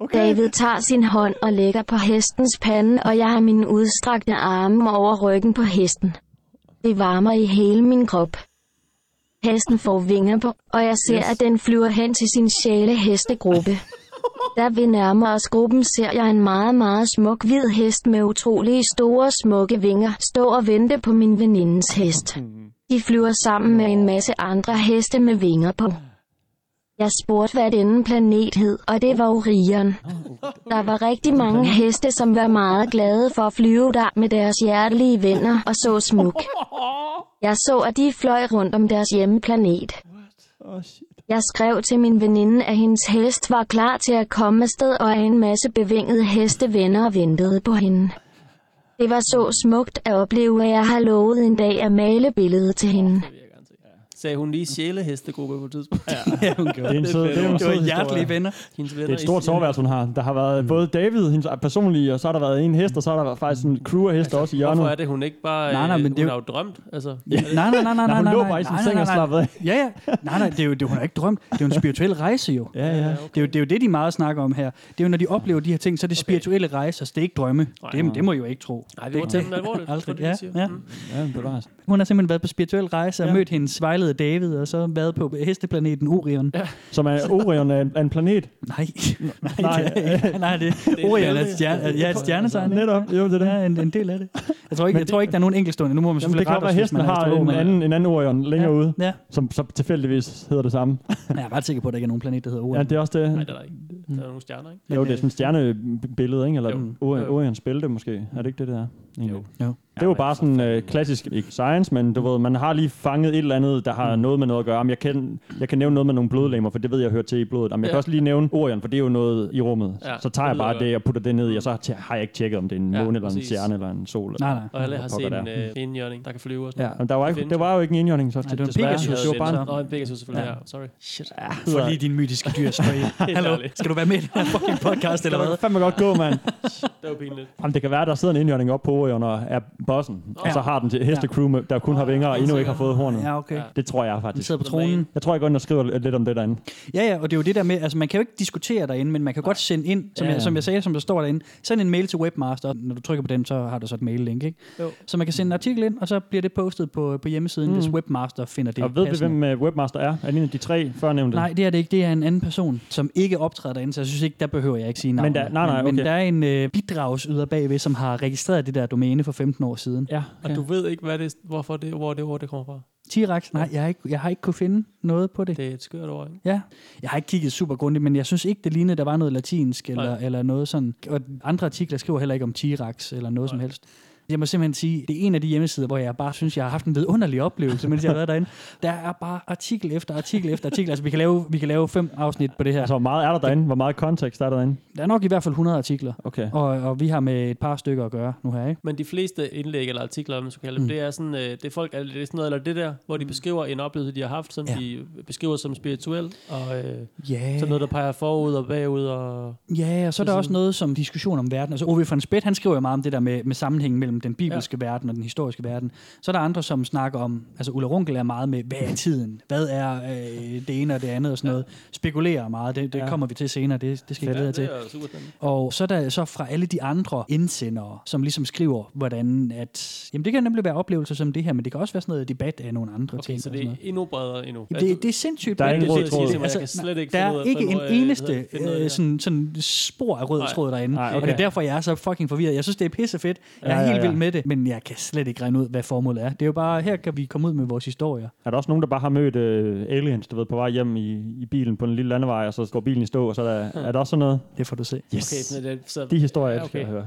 Okay. David tager sin hånd og lægger på hestens pande, og jeg har mine udstrakte arme over ryggen på hesten. Det varmer i hele min krop. Hesten får vinger på, og jeg ser, at den flyver hen til sin sjæle hestegruppe. Da vi nærmer os gruppen, ser jeg en meget, meget smuk hvid hest med utrolige store, smukke vinger stå og vente på min venindes hest. De flyver sammen med en masse andre heste med vinger på. Jeg spurgte, hvad denne planet hed, og det var Orion. Der var rigtig mange heste, som var meget glade for at flyve der med deres hjertelige venner og så smuk. Jeg så, at de fløj rundt om deres hjemmeplanet. Jeg skrev til min veninde, at hendes hest var klar til at komme afsted, og at en masse bevingede hestevenner ventede på hende. Det var så smukt at opleve, at jeg har lovet en dag at male billedet til hende. Det vil jeg gerne se. Sagde hun lige sjælehestegruppe på et tidspunkt? Ja. Ja, hun Det gjorde er en sød, det er en Det var hjertelige venner. Hendes venner Det er et stort soveværelse, hun har. Der har været både David, hendes personlige, og så har der været en hest, og så har der været faktisk en crew af heste også i hjørnet. Hvorfor er det, hun ikke bare... Nej, nej, øh, men det hun jo- har jo drømt. Altså, Ja, nej, nej, nej, nej, Nej, nej, hun nej, lå nej, bare i sin nej, seng nej, og nej. slappede af. Ja, ja. Nej, nej, det er jo, det, hun har ikke drømt. Det er jo en spirituel rejse jo. Ja, ja. Det er, jo, det er jo det, de meget snakker om her. Det er jo, når de oplever de her ting, så er det spirituelle rejser, så det er ikke drømme. Det, det må I jo ikke tro. Nej, vi må tage den alvorligt. Aldrig. Det er Ja, det, ja. Mm. Ja, bevares. Hun har simpelthen været på spirituel rejse og Ja. mødt hendes vejlede David, og så været på hesteplaneten Orion. Ja. Som er Orion er en, er en planet. Nej, nej, Nej. det er ikke. nej, det er Orion er stjerne, ja, et stjernetegn. Netop, jo, det er det. Ja, en, en del af det. Jeg tror ikke, jeg tror ikke der er nogen enkeltstående. Nu må man Jamen, det selvfølgelig kan være, at hesten har en anden, en anden Orion længere ude, Ja, som så tilfældigvis hedder det samme. jeg er ret sikker på, at der ikke er nogen planet, der hedder Orion. Ja, det er også det. Nej, det er der ikke. Der er nogle stjerner, ikke? Jo, det er sådan et stjernebillede, ikke? Eller. Orions bælte måske. Er det ikke det, det er? Egentlig? Jo. Jo. Det er jo bare sådan øh, klassisk, ikke science, men du ved, man har lige fanget et eller andet, der har noget med noget at gøre. Men jeg kan, jeg kan nævne noget med nogle blodlemmer, for det ved jeg hører til i blodet. Jamen, jeg kan Ja. også lige nævne Orion, for det er jo noget i rummet. Ja, så tager det jeg bare det og putter det ned i, og så tje- har jeg ikke tjekket, om det er en Ja, måne, eller en stjerne, eller en sol. Nej, nej. Og alle har set en, det øh, enhjørning, der kan flyve og sådan Ja. Men der var, Det ikke, det var jo ikke en enhjørning, så Nej, det var en. Pegasus. Det var bare så. En Pegasus selvfølgelig, Ja. ja. Sorry. Shit. For lige din mytiske dyr. Hallo, skal du være med i den her fucking podcast, eller Det hvad? var fandme godt gå, mand. Det var pinligt. Jamen, det kan være, der sidder en indjørning op på Orion og er bossen. Og så har den til hestecrew, med- der kun har vinger og endnu ikke har fået hornet. Ja, okay. Ja. Det tror jeg Den faktisk. sidder på tronen. Jeg tror, jeg går ind og skriver lidt om det derinde. Ja, ja, og det er jo det der med, altså man kan jo ikke diskutere derinde, men man kan godt sende ind, som, Ja, jeg, ja. som jeg sagde, som der står derinde, send en mail til Webmaster, når du trykker på den, så har du så et mail-link, ikke? Jo. Så man kan sende en artikel ind, og så bliver det postet på, på hjemmesiden, mm. hvis Webmaster finder det Og ved vi, passende. hvem øh, Webmaster er? Er det en af de tre førnævnte? Nej, det er det ikke. Det er en anden person, som ikke optræder derinde, så jeg synes ikke, der behøver jeg ikke sige navnet. der- nej, nej, men, men okay. der er en øh, bidragsyder bagved, som har registreret det der domæne for 15 år siden. Ja, Og du ved ikke, hvad det, hvorfor det, hvor det ord det kommer fra. T-Rex? Nej, jeg har, ikke, jeg har ikke kunne finde noget på det. Det er et skørt ord, ikke? Ja, jeg har ikke kigget super grundigt, men jeg synes ikke, det lignede, der var noget latinsk eller, Nej. eller noget sådan. Og andre artikler skriver heller ikke om T-Rex eller noget Nej. som helst. Jeg må simpelthen sige, det er en af de hjemmesider, hvor jeg bare synes, jeg har haft en vidunderlig oplevelse, mens jeg har været derinde. Der er bare artikel efter artikel efter artikel. Altså, vi kan lave, vi kan lave fem afsnit på det her. Altså, hvor meget er der derinde? Hvor meget kontekst er der derinde? Der er nok i hvert fald 100 artikler, Okay. og, og vi har med et par stykker at gøre nu her, ikke? Men de fleste indlæg eller artikler, om man skal kalde dem, Mm. det er sådan, øh, det er folk, er det sådan noget, eller det der, hvor de beskriver en oplevelse, de har haft, som Ja. de beskriver som spirituel, og øh, Ja. sådan noget, der peger forud og bagud, og Ja, og så er der Så også sådan- noget som diskussion om verden. Altså Ove von Speth, han skriver jo meget om det der med, med sammenhængen mellem den bibelske ja. verden og den historiske verden. Så er der andre, som snakker om, altså Ulla Runkel er meget med, hvad er tiden? Hvad er øh, det ene og det andet og sådan noget? Spekulerer meget, det, det Ja. ja. kommer vi til senere, det, det skal jeg glæde jer til. Og så er der så fra alle de andre indsendere, som ligesom skriver, hvordan at... Jamen det kan nemlig være oplevelser som det her, men det kan også være sådan noget debat af nogle andre Okay, ting. så det er endnu bredere endnu. Det, det er sindssygt. Der er bredt. ingen Det- rød tråd. Jeg altså, slet ikke der er af, ikke en eneste øh, sådan, sådan spor af rød tråd derinde. Nej, Og det er derfor, jeg er så fucking forvirret. Jeg synes, det er pisse fedt. Jeg er Ja, ja, helt ja. ja. vild med det, men jeg kan slet ikke regne ud, hvad formålet er. Det er jo bare, her kan vi komme ud med vores historier. Er der også nogen, der bare har mødt øh, aliens, du ved, på vej hjem i, i bilen på en lille landevej, og så går bilen i stå, og så er der, er der også sådan noget? Det får du se. Yes. Okay, det, så, De historier, Ja, ja, okay. jeg høre.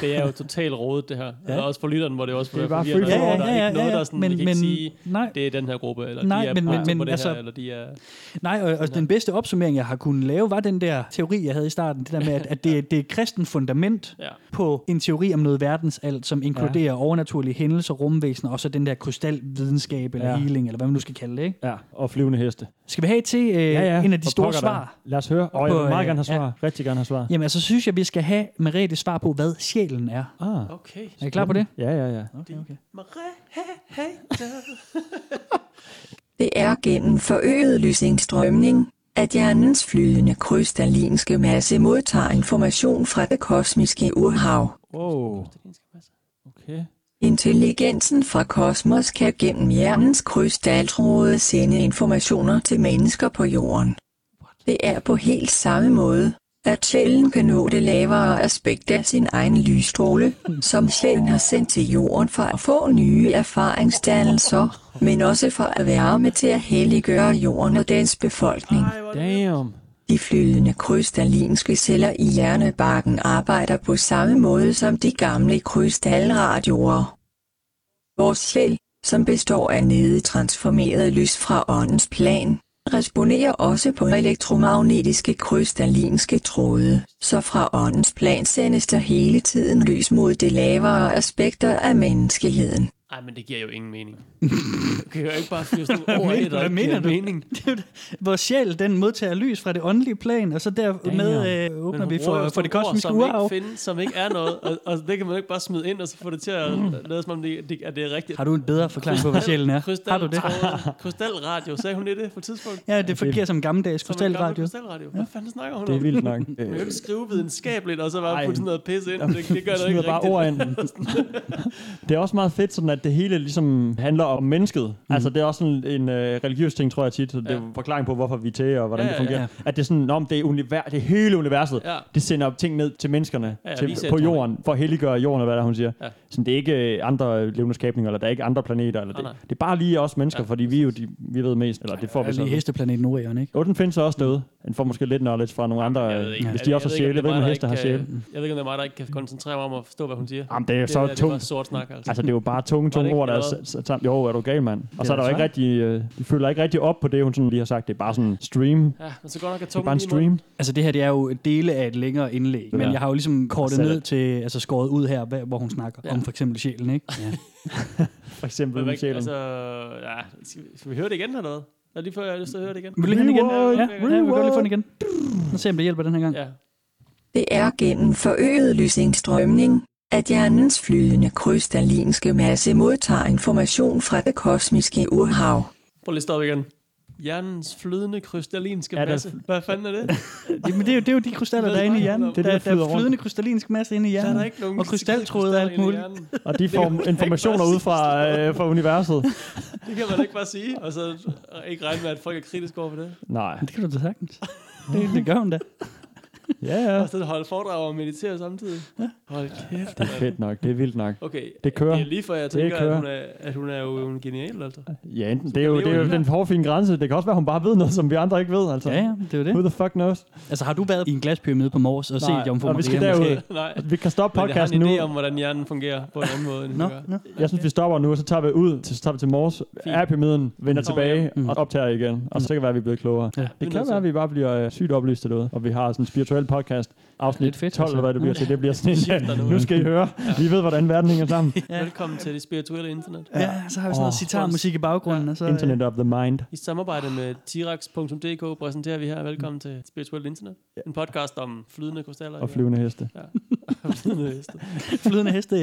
det er jo totalt rådet, det her. Ja. Også for lytteren, hvor det også Det er bare forvirrende. free for all. Der er ikke noget, der er sådan, men, vi kan men, sige, nej, det er den her gruppe, eller Nej, de er men- men, men- på det altså- her, eller de er... nej og, og den bedste opsummering, jeg har kunnet lave, var den der teori, jeg havde i starten. Det der med, at, at det, det er kristen fundament Ja. på en teori om noget verdensalt, som inkluderer ja. overnaturlige hændelser, rumvæsener, og så den der krystalvidenskab, eller Ja. healing, eller hvad man nu skal kalde det. Ikke? Ja, og flyvende heste. Skal vi have til øh, ja, ja. en af de For store svar? Lad os høre. Og jeg På, vil meget øh, gerne have svar. ja. Rigtig gerne have svar. Jamen, altså synes jeg, vi skal have Merete svar på, hvad sjælen er. Ah, Okay. Er I klar på det? ja, ja, ja. Okay, okay. Det er gennem forøget lysindstrømning, at hjernens flydende krystallinske masse modtager information fra det kosmiske urhav. Wow. Intelligensen fra kosmos kan gennem hjernens krystaltråde sende informationer til mennesker på jorden. Det er på helt samme måde, at sjælen kan nå det lavere aspekt af sin egen lysstråle, som sjælen har sendt til jorden for at få nye erfaringsdannelser, men også for at være med til at helliggøre jorden og dens befolkning. Damn. De flydende krystallinske celler i hjernebarken arbejder på samme måde som de gamle krystalradioer. Vores sjæl, som består af nedetransformeret lys fra åndens plan, responerer også på elektromagnetiske krystallinske tråde, så fra åndens plan sendes der hele tiden lys mod de lavere aspekter af menneskeheden. Ej, men det giver jo ingen mening. Du kan jo ikke bare fyre sådan nogle ord du? der Hvad ikke mener giver du? mening. Vores sjæl, den modtager lys fra det åndelige plan, og så dermed øh, åbner vi bruger jo for, for det sådan ord, kosmiske som urhav. ikke findes, som ikke er noget, og, og, det kan man jo ikke bare smide ind, og så få det til at lade som om, det, det, at det er rigtigt. Har du en bedre forklaring på, hvad sjælen er? Krystal, Har du det? Krystalradio, sagde hun det, det på et tidspunkt? Ja, det fungerer som gammeldags Som en gammel krystalradio. Krystalradio. Hvad fanden snakker hun Det er om? vildt nok. Man kan jo ikke skrive videnskabeligt, og så bare Ej. putte sådan noget pis ind. Det, det gør det Smider ikke bare rigtigt. ord ind. det er også meget fedt, sådan at det hele ligesom handler om mennesket. Mm. Altså det er også sådan en øh, religiøs ting, tror jeg tit. Så det er Ja. jo en forklaring på, hvorfor vi er til, og hvordan Ja, det fungerer. ja. At det er sådan, om det er, univers, det er hele universet. Ja. Det sender ting ned til menneskerne, Ja, ja, til, er på jorden, for at helliggøre jorden, og hvad der hun siger. Ja. Sådan, det er ikke øh, andre levende skabninger, eller der er ikke andre planeter. Eller det, det er bare lige os mennesker, Ja. fordi vi jo de, vi ved mest. Eller det får vi Ja, så. lige hesteplaneten Orion, ikke? Jo, den findes også derude. Den får måske lidt knowledge fra nogle andre, Jeg ved ikke. hvis de jeg også har sjæle. ikke, Jeg om ved, at mig, hester der har sjæle. ikke kan- Jeg ved ikke, om det er mig, der ikke kan koncentrere mig om at forstå, hvad hun siger. Jamen, det er så tungt. sort snak, altså. Altså, det er jo bare tunge, tunge ikke ord, der er. Jo, er du gal, mand. Og så er der jo ikke rigtig... Øh, de føler ikke rigtig op på det, hun sådan lige har sagt. Det er bare sådan stream. Ja, men så godt nok er Det er bare en stream. Altså det her, det er jo dele af et længere indlæg, men jeg har jo ligesom kortet Selv ned til, altså skåret ud her, hvor hun snakker om for eksempel sjælen, ikke? Ja. For eksempel hvad, sjælen. altså, ja, skal, vi- skal vi høre det igen eller noget? Ja, lige før jeg har lyst til at høre det igen. Vil du lige igen? Rewind, Ja, ja, vi kan godt lige få den igen. Os se, om det hjælper den her gang. Ja. Det er gennem forøget lysindstrømning, at hjernens flydende krystallinske masse modtager information fra det kosmiske urhav. Prøv lige at stoppe igen. Hjernens flydende krystallinske Ja, der- masse. Hvad fanden er det? Jamen, det er, jo, det er jo de krystaller, der er inde i hjernen. Det er der, der der er flydende krystallinsk masse inde i Der er hjernen. der ikke nogen Og krystaltråde og alt krystaller inde i muligt. Og de får informationer ud fra, øh, fra universet. Det kan man ikke bare sige, og så ikke regne med, at folk er kritiske over for det. Nej. Det kan du da sagtens. Det, det gør hun da. Ja, ja. Og så holde foredrag og meditere samtidig. Hold kæft. Det er fedt nok. Det er vildt nok. Okay, Det kører. det er lige før jeg Det tænker, at hun, er, at hun er jo en genial, altså. Ja, enten, det er jo, det er jo den hårfine grænse. Det kan også være, hun bare ved noget, som vi andre ikke ved. Altså. Ja, ja, det er jo Who det. the fuck knows? Altså, har du været i en glaspyramide på Mors og set Jomfru og vi skal Maria derud. Nej, Vi kan stoppe men jeg har podcasten en nu. idé om, hvordan hjernen fungerer på en anden måde, end gør. nå. Jeg synes, vi stopper nu, og så tager vi ud, til, så tager vi til Mors, er pyramiden, vender tilbage hjem. Mm. og optager igen. Og så kan det være, at vi er blevet klogere. Ja. Det kan være, at vi bare bliver øh, sygt oplyst derude, og vi har sådan en spirituel podcast. Afsnit fedt, 12, eller altså. hvad det bliver til. Det bliver sådan en, nu. skal I høre. Vi ved, hvordan verden hænger sammen. Ja. Velkommen til det spirituelle internet. Ja, så har vi sådan noget Åh. sitarmusik i baggrunden. Og så, Internet of the mind. I samarbejde med Tirax.dk præsenterer vi her Velkommen til Spirituelt Internet. En podcast om flydende krystaller. Og flyvende heste. Ja. flydende heste. flydende heste i,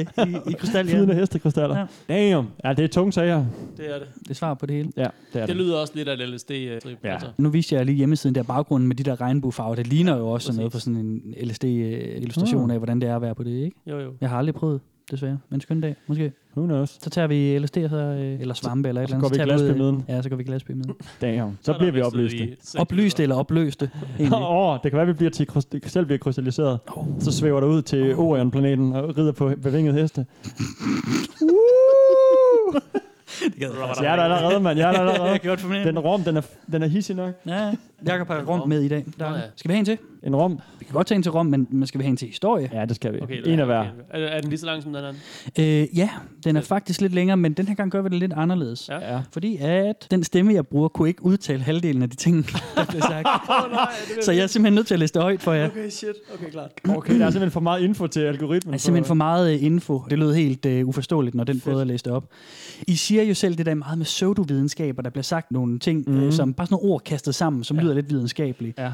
i krystal. Ja. Flydende hestekrystaller. Damn. Ja, det er tunge sager. Det er det. Det er svar på det hele. Ja, det er Det det. lyder også lidt af LSD-trip. Ja. Altså. Nu viste jeg lige hjemmesiden der baggrunden med de der regnbuefarver. Det ligner jo også sådan noget på sådan en LSD-illustration af, hvordan det er at være på det, ikke? Jo, jo. Jeg har aldrig prøvet. desværre. Men skøn dag, måske. Who knows? Så tager vi LSD, så, øh, eller svampe, eller et så eller andet. går vi øh, glasbymiden. Ja, så går vi glasbymiden. Damn. Så er bliver vi oplyste. Oplyste eller opløste, egentlig. Åh, oh, det kan være, vi bliver til, selv bliver krystalliseret. Så svæver der ud til Orion-planeten og rider på bevingede heste. Altså, jeg er der allerede, mand. Jeg er der allerede. Jeg kan godt fornemme. Den rom, den er, den er hissig nok. Ja, Jakob har rum med i dag. Der, Nå, ja. Skal vi have en til? En rom? Vi kan godt tage en til rum, men, men skal vi have en til historie? Ja, det skal vi. Okay, en af hver. okay. Er, er den lige så lang som den anden? Øh, ja, den er faktisk lidt længere, men den her gang gør vi det lidt anderledes. Ja. Ja. Fordi at den stemme, jeg bruger, kunne ikke udtale halvdelen af de ting, der blev sagt. Så jeg er simpelthen nødt til at læse det højt for jer. Okay, shit. Okay, klart. Okay, der er simpelthen for meget info til algoritmen. Der er simpelthen for meget øh, info. Det lød helt uh, uforståeligt, når den prøvede at læse det op. I siger jo selv det der meget med pseudovidenskab, og der bliver sagt nogle ting, mm. øh, som bare sådan nogle ord kastet sammen, som ja. lyder lidt videnskabelige. Ja.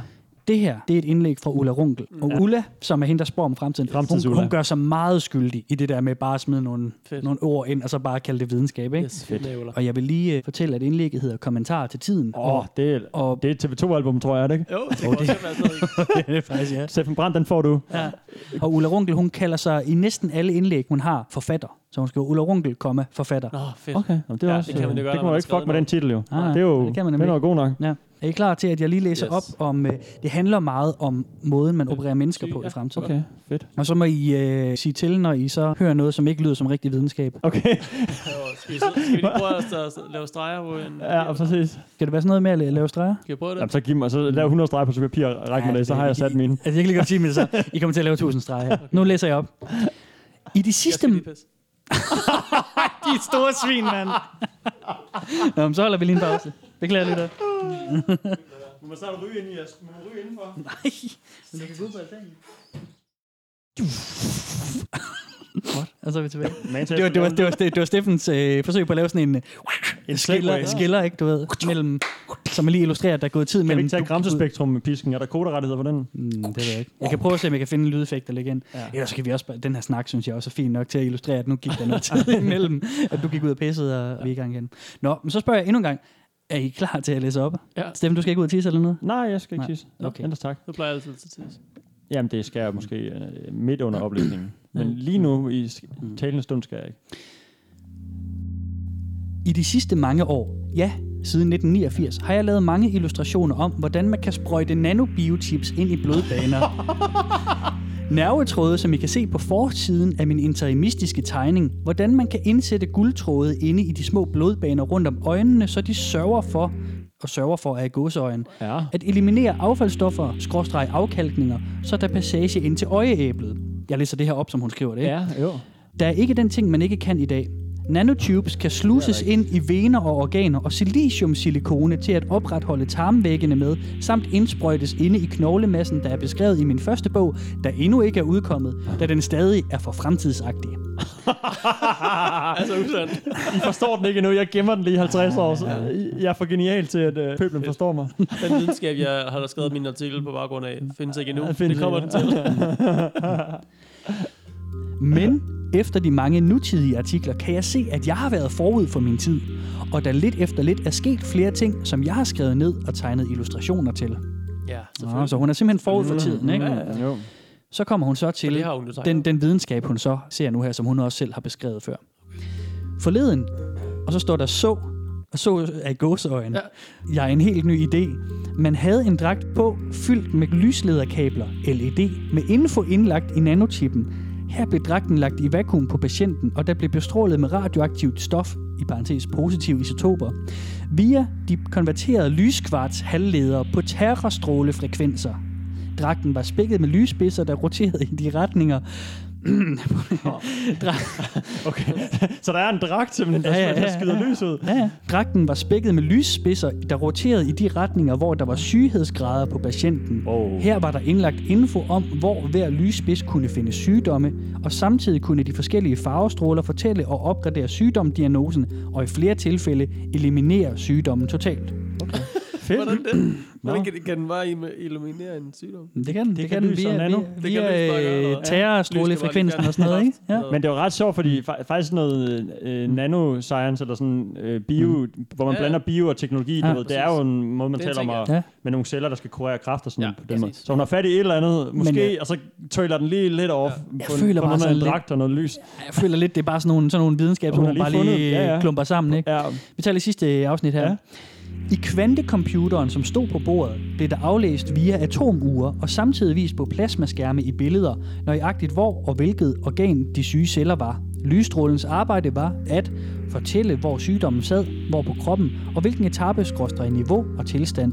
Det her, det er et indlæg fra Ulla Runkel. Og Ja. Ulla, som er hende, der spår om fremtiden, hun, hun gør sig meget skyldig i det der med bare at smide nogle, Fedt. nogle ord ind, og så bare kalde det videnskab. Ikke? Yes, fedt. Og jeg vil lige uh, fortælle, at indlægget hedder Kommentar til tiden. Åh, oh, det, er, og det er et TV2-album, tror jeg, er det ikke? Jo, det sådan noget. det er faktisk, ja. Steffen Brandt, den får du. Ja. Og Ulla Runkel, hun kalder sig i næsten alle indlæg, hun har, forfatter. Så hun skriver Ulla Runkel, komma, forfatter. Nå, fedt. Okay, Jamen, det, er Ja, også, det kan man jo gøre, det kan man jo ikke fuck med den titel, jo. Nej, det er jo det kan man den er nemlig. jo god nok. Ja. Er I klar til, at jeg lige læser Yes. op om... Uh, det handler meget om måden, man opererer mennesker på i fremtiden. Okay, fedt. Og så må I uh, sige til, når I så hører noget, som ikke lyder som rigtig videnskab. Okay, Skal vi, så, skal vi lige prøve at lave streger på en... ja, præcis. Skal det være sådan noget med at la- lave streger? Skal vi prøve det? Jamen, så giv mig, så lav 100 streger på papir og ræk mig det, så har jeg sat mine. Altså, jeg kan lige godt sige det så. I kommer til at lave 1000 streger her. Nu læser jeg op. I de Jeg sidste... skal lige pisse. De er store svin, mand. Nå, men så holder vi lige en pause. Beklager lidt. af. Må så ryge ind i, må ryge indenfor. Nej, men du kan gå ud på altanen. Godt, og så er vi tilbage. Det var, det var, det var, det var Steffens øh, forsøg på at lave sådan en, øh, en skiller, skiller, ikke, du ved, mellem, som er lige illustrerer, at der er gået tid Kan vi mellem... ikke tage Gramsespektrum med pisken? Er der koderettigheder på den? Mm, det ved jeg ikke. Jeg kan prøve at se, om jeg kan finde en lydeffekt, der ligger ind. Ja. Ja. Ellers kan vi også, den her snak, synes jeg også er fin nok til at illustrere, at nu gik der noget tid imellem, at du gik ud og pissede, og vi er i gang igen. Nå, men så spørger jeg endnu en gang. Er I klar til at læse op? Ja. Steffen, du skal ikke ud og tisse eller noget? Nej, jeg skal ikke Nej. tisse. Okay. Ellers tak. Du plejer altid til tids. Jamen, det skal jeg måske øh, midt under oplæsningen. Men lige nu i sk- talende stund skal jeg ikke. I de sidste mange år, ja, siden 1989, har jeg lavet mange illustrationer om, hvordan man kan sprøjte nanobiochips ind i blodbaner. Nervetråde, som I kan se på forsiden af min interimistiske tegning. Hvordan man kan indsætte guldtråde inde i de små blodbaner rundt om øjnene, så de sørger for, og sørger for af gåseøjen, Ja. at eliminere affaldsstoffer, skråstreg afkalkninger, så der er passage ind til øjeæblet. Jeg læser det her op, som hun skriver det. ikke? Ja, jo. Der er ikke den ting, man ikke kan i dag. Nanotubes kan sluses ind i vener og organer og siliciumsilikone til at opretholde tarmvæggene med, samt indsprøjtes inde i knoglemassen, der er beskrevet i min første bog, der endnu ikke er udkommet, da den stadig er for fremtidsagtig. Altså usandt. I forstår den ikke endnu. Jeg gemmer den lige i 50 år. Så jeg er for genial til, at øh, pøblen forstår mig. Den videnskab, jeg har skrevet min artikel på baggrund af, findes ikke endnu. Ja, findes det kommer den ikke. til. Men efter de mange nutidige artikler kan jeg se, at jeg har været forud for min tid, og der lidt efter lidt er sket flere ting, som jeg har skrevet ned og tegnet illustrationer til. Ja, Nå, så hun er simpelthen forud for tiden, ikke? Jo. Så kommer hun så til det har hun den, den videnskab, hun så ser nu her, som hun også selv har beskrevet før. Forleden, og så står der så, og så er i gåseøjen. Ja. Ja. Jeg er en helt ny idé. Man havde en dragt på, fyldt med lyslederkabler, LED, med info indlagt i nanochippen. Her blev dragten lagt i vakuum på patienten, og der blev bestrålet med radioaktivt stof, i parentes positive isotoper, via de konverterede lyskvarts halvledere på terrorstrålefrekvenser. Dragten var spækket med lysspidser, der roterede i de retninger. Okay. Så der er en dragt simpelthen, der, Ja, ja, der ja, skyder ja. lys ud. Ja, ja. Dragten var spækket med lysspidser, der roterede i de retninger, hvor der var syghedsgrader på patienten. Wow. Her var der indlagt info om, hvor hver lysspids kunne finde sygdomme, og samtidig kunne de forskellige farvestråler fortælle og opgradere sygdomsdiagnosen, og i flere tilfælde eliminere sygdommen totalt. Fedt. Hvordan det? Nå. Hvordan kan, kan den bare eliminere en sygdom? Det kan den. Det, kan kan den via, nano. via, Det via gøre, øh, og- terrorstrålefrekvensen og sådan noget, ikke? Ja. Men det var ret sjovt, fordi fa- faktisk noget øh, nanoscience, eller sådan øh, bio, hvor man Ja, ja. blander bio og teknologi, Ja, du ved, det er jo en måde, man Det er taler om ja. med nogle celler, der skal kurere kræft og sådan Ja, på den måde. Så hun har fat i et eller andet, måske, Men, øh, og så tøjler den lige lidt off Jeg på, føler på bare noget dragt og noget lys. Jeg føler lidt, det er bare sådan nogle, sådan nogle videnskab, som Hun har hun bare lige ja, ja. klumper sammen, ikke? Ja, Vi tager lige sidste afsnit her. I kvantecomputeren, som stod på bordet, blev der aflæst via atomure og samtidig vist på plasmaskærme i billeder, nøjagtigt hvor og hvilket organ de syge celler var. Lysstrålens arbejde var at fortælle, hvor sygdommen sad, hvor på kroppen, og hvilken etape, i niveau og tilstand.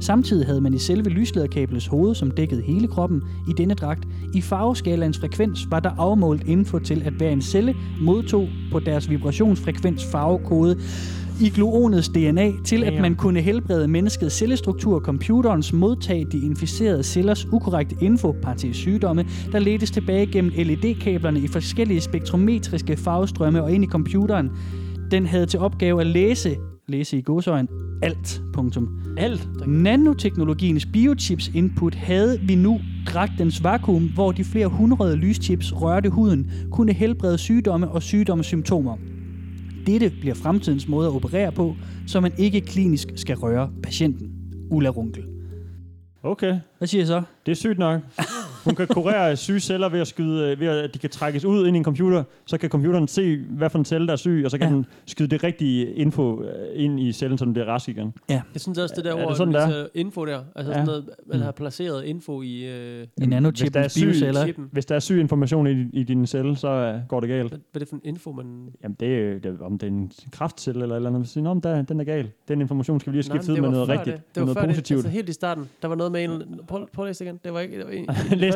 Samtidig havde man i selve lyslederkablets hoved, som dækkede hele kroppen, i denne dragt. I farveskalaens frekvens var der afmålt info til, at hver en celle modtog på deres vibrationsfrekvens farvekode i gluonets DNA til, at man kunne helbrede menneskets cellestruktur, computerens modtage de inficerede cellers ukorrekte info, parentes sygdomme, der ledtes tilbage gennem LED-kablerne i forskellige spektrometriske farvestrømme og ind i computeren. Den havde til opgave at læse, læse i godsøjen, alt. Punktum. alt. Nanoteknologiens biochips input havde vi nu dragtens vakuum, hvor de flere hundrede lyschips rørte huden, kunne helbrede sygdomme og sygdomssymptomer. Dette bliver fremtidens måde at operere på, så man ikke klinisk skal røre patienten. Ulla Runkel. Okay, Hvad siger jeg så? det er sygt nok. Hun kan kurere syge celler ved at skyde, øh, ved at de kan trækkes ud ind i en computer. Så kan computeren se, hvad for en celle, der er syg, og så kan Ja. ja. den skyde det rigtige info øh, ind i cellen, så den bliver rask igen. Jeg synes også, det der Er det ord, sådan, det det er? info der, altså Ja. sådan noget, man Mm. har placeret info i... Øh, I Hvis der er syg- bioceller. chippen. Hvis der er syg information i, i din celle, så øh, går det galt. Hvad, hvad er det for en info, man... Jamen, det er, det om det er en kraftcelle eller eller andet. "Nå, men der, den er gal. Den information skal vi lige skifte ud med noget rigtigt. Det, det var noget før positivt. Det, altså helt i starten, der var noget med en... Prøv, prøv at læse det igen. Det var ikke... Det var en,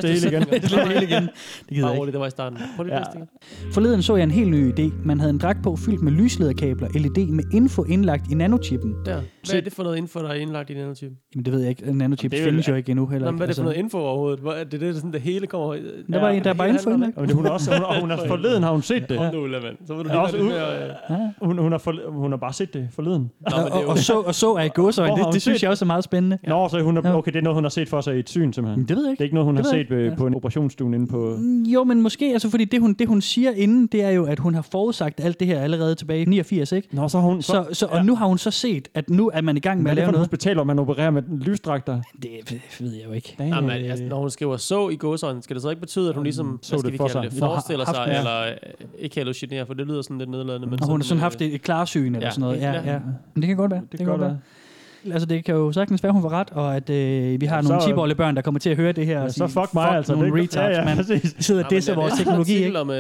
Læs det hele igen. Læs det hele igen. Det gider Bare jeg ikke. det var i starten. Prøv lige Ja. det igen. Forleden så jeg en helt ny idé. Man havde en dragt på fyldt med lyslederkabler, LED med info indlagt i nanochippen. Der. Hvad er det for noget info, der er indlagt i nanochip? Jamen det ved jeg ikke. Nanochips Det findes jo ikke endnu heller. Nå, men hvad er det for Altså, noget info overhovedet? Hvor, er det det, sådan, det hele kommer... Der var, en, der er bare info indlagt. Og det, hun er også, hun, og hun er forleden har hun set det. Hold nu, mand. Så må du Ja, lige også lidt mere... øh, Ja. Hun, hun, har hun har bare set det forleden. Nå, men det Og, og, så, og så er i har Det, det synes jeg også er meget spændende. Ja. Nå, så hun er, Ja. okay, det er noget, hun har set for sig i et syn, simpelthen. Men det ved jeg Det ikke. er ikke noget, hun Det har set jeg ved, ikke. på en operationsstue inde på... Mm, Jo, men måske, altså fordi det hun, det hun siger inden, det er jo, at hun har forudsagt alt det her allerede tilbage i 89, ikke? Nå, så har hun... Så, så, og nu har hun så set, at nu er man i gang med Hvad er at det lave for et noget. hospital, hvor man opererer med lysdragter? Det ved jeg jo ikke. Jamen, altså, når hun skriver så i gåsøjne, skal det så ikke betyde, at hun ligesom, Så hvad skal det vi for kalde sig. det, forestiller sig, det, ja. eller øh, ikke hallucinere, for det lyder sådan lidt nedladende. Men Og hun har sådan øh, haft et, et klarsyn eller ja, sådan noget. Ja, ja. ja. Men det kan godt være. Det kan godt være. Altså, det kan jo sagtens være, hun får ret, og at øh, vi har Ja, nogle så- 10 børn, der kommer til at høre det her. Ja, og så sige, fuck mig, altså. Nogle det, retards, ja, ja. De sidder og disser vores teknologi, artikel ikke? om,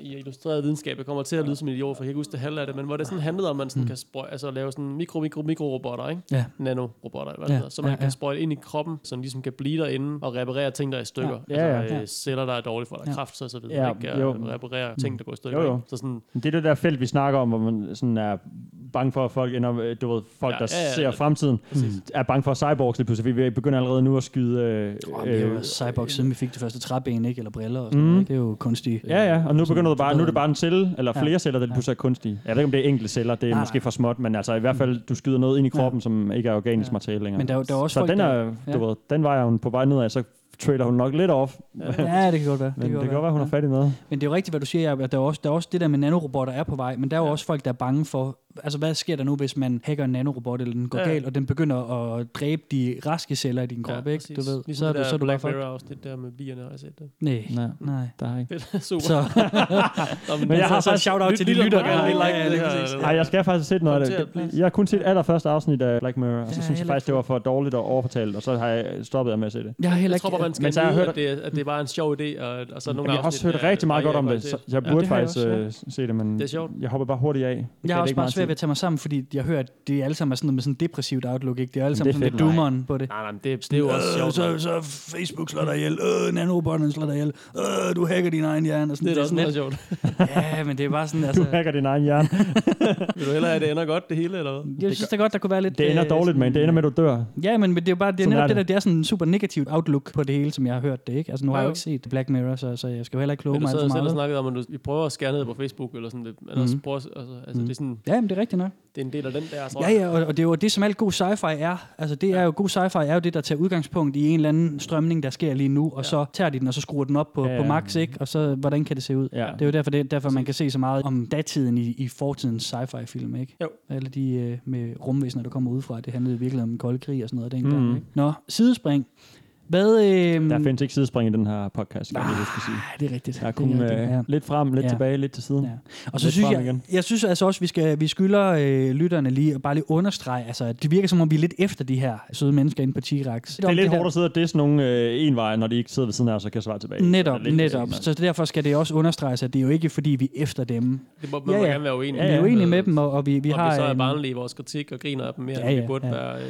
i illustreret videnskab, jeg kommer til at lyde som en idiot, for jeg kan ikke huske det halve af det, men hvor det sådan handlede om, at man sådan Mm. kan sprøj, altså lave sådan mikro, mikro, mikro-robotter, ikke? Ja. Nanorobotter, eller hvad Ja, det hedder, så man ja, kan ja. sprøjte ind i kroppen, så den ligesom kan blive derinde og reparere ting, der er i stykker. Ja, ja, altså ja. øh, celler, der er dårlige for, der er Ja. kræft, så, så videre, Ja, ikke? jo. Og reparere ting, der går i stykker. Jo, jo. Så sådan, Det er det der felt, vi snakker om, hvor man sådan er bange for, at folk ender, øh, du ved, folk, Ja, der ja, ja. ser fremtiden, Præcis. er bange for cyborgs lige pludselig. Vi begynder allerede nu at skyde... Øh, Oh, det er jo øh, cyborg, siden vi fik det første træben, ikke? Eller briller og sådan Mm. noget, ikke? Det er jo kunstigt. Ja, ja, og nu begynder det bare, nu er det bare en celle, eller Ja. flere celler, der pludselig er kunstige. Jeg ved ikke, om det er enkelte celler, det er Nej, måske nej. for småt, men altså i hvert fald, du skyder noget ind i kroppen, som ikke er organisk Ja. materiale længere. Men der, er der er også så folk, den, er, du ved, den vej er hun på vej nedad, så trader hun nok lidt off. Ja, det kan godt være. Men det kan godt være, hun har ja. fat i noget. Men det er jo rigtigt, hvad du siger, Jacob, der er også, der er også det der med nanorobotter er på vej, men der er jo Ja. også folk, der er bange for, altså hvad sker der nu, hvis man hacker en nanorobot, eller den går Ja. galt, og den begynder at dræbe de raske celler i din krop, ikke? Du ved, ligesom så er det du, der så er du bare Black. Mirror afsnit der med bierne, har jeg set det. Nej, Nej, nej. der har ikke. Super. Så, Nå, Men jeg har så faktisk- shout-out til de lytter, Ja, ja, Nej, jeg skal faktisk set noget af det. Jeg har kun set allerførste afsnit af Black Mirror, og så Ja, synes jeg faktisk, det var for dårligt og overfortalt, og så har jeg stoppet med at se det. Jeg har heller Jeg ikke... tror bare, man skal Men så har jeg nyde, hørt- at det, er- at det er bare en sjov idé, og, og så nogle jeg har også hørt er- rigtig meget er godt om det, så jeg Ja, burde jeg faktisk også, øh, se det, men Det er sjovt. jeg hopper bare hurtigt af. Jeg har også ikke bare meget svært ved at tage mig sammen, fordi jeg hører, at det er alle sammen er sådan noget med sådan en depressivt outlook, ikke? Det er alle Men sammen det er sådan lidt doomeren på det. Nej, nej, men det, det er jo også sjovt. så, så Facebook slår dig ihjel, øh, nanorobotterne slår dig ihjel, øh, du hacker din egen hjerne. Og sådan, det er da også sådan meget sjovt. lidt, ja, men det er bare sådan, Du altså... hacker din egen hjerne. Vil du hellere have, at det ender godt, det hele, eller hvad? Jeg synes da godt, der kunne være lidt... Det ender øh, dårligt, men det ender med, at du dør. Ja, men det er jo bare, det er Sådan netop det, der, det. det er sådan en super negativt outlook på det hele, som jeg har hørt det, ikke? Altså, nu har jeg jo ikke set Black Mirror, så, så jeg skal jo heller ikke kloge Men du mig sad alt selv for og meget. snakkede om, at du, vi prøver at skære ned på Facebook, eller sådan lidt. Eller Mhm. mm. prøver, altså, altså det er sådan, Ja, men det er rigtigt nok. Det er en del af den der, tror Ja, jeg. ja, og, og det er jo det, som alt god sci-fi er. Altså, det er jo, god sci-fi er jo det, der tager udgangspunkt i en eller anden strømning, der sker lige nu, og så tager de den, og så skruer den op på, Ja, på ja. max, ikke? Og så, hvordan kan det se ud? Ja. Det er jo derfor, det, derfor man kan se så meget om datiden i, i fortidens sci-fi-film, ikke? Jo. Alle de øh, med rumvæsener, der kommer udefra, det handlede virkelig om kold krig og sådan noget dengang, Mhm. ikke? Nå, sidespring. Hvad... Øh, Der findes ikke sidespring i den her podcast, skal jeg lige huske sige. det er rigtigt. Der er Det er kun rigtigt, øh, ja. lidt frem, lidt Ja. tilbage, lidt til siden. Ja. Og så Lidt synes jeg, igen. jeg synes altså også, vi skal vi skylder øh, lytterne lige at bare lige understrege, altså at det virker som om vi er lidt efter de her søde mennesker inde på T-Rex. Det er lidt hårdt at sidde og disse nogle øh, en vej, når de ikke sidder ved siden af os og kan svare tilbage. Netop, Det er lidt- netop. Så derfor skal det også understreges, at det er jo ikke fordi, vi er efter dem. Det må man Ja, ja, ja. gerne være uenig Vi er uenige med dem, og, og vi, vi og har... vi så er en- barnlige i vores kritik og griner af dem mere, Ja, ja, ja, ja, vi burde ja. være... Øh,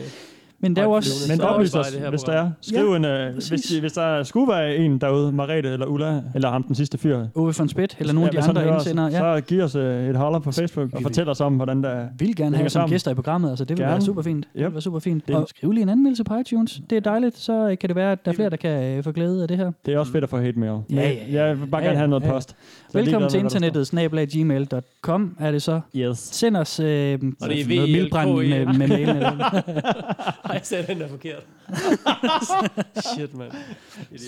men der er jo også... Men oplys os, det her hvis der er. Skriv en, øh, hvis, hvis der skulle være en derude, Marete eller Ulla, eller ham den sidste fyr. Ove von Spidt, eller nogle af de andre indsender. Ja. Så giv os øh, et holler på Facebook og fortæl os om, hvordan der er. vil gerne have som gæster i programmet, altså det vil Gerne. være super fint. Det vil være super fint. Og skriv lige en anmeldelse på iTunes. Det er dejligt, så kan det være, at der er flere, der kan øh, få glæde af det her. Det er også fedt at få hate mail. Ja, ja, ja. Jeg vil bare Ja, gerne ja, have noget ja. post. Velkommen til internettet, snabelaggmail.com er det så. Yes. Send os øh, det er noget VLKE. mildbrand med, med mailen. Jeg sagde, den er forkert. Shit, mand.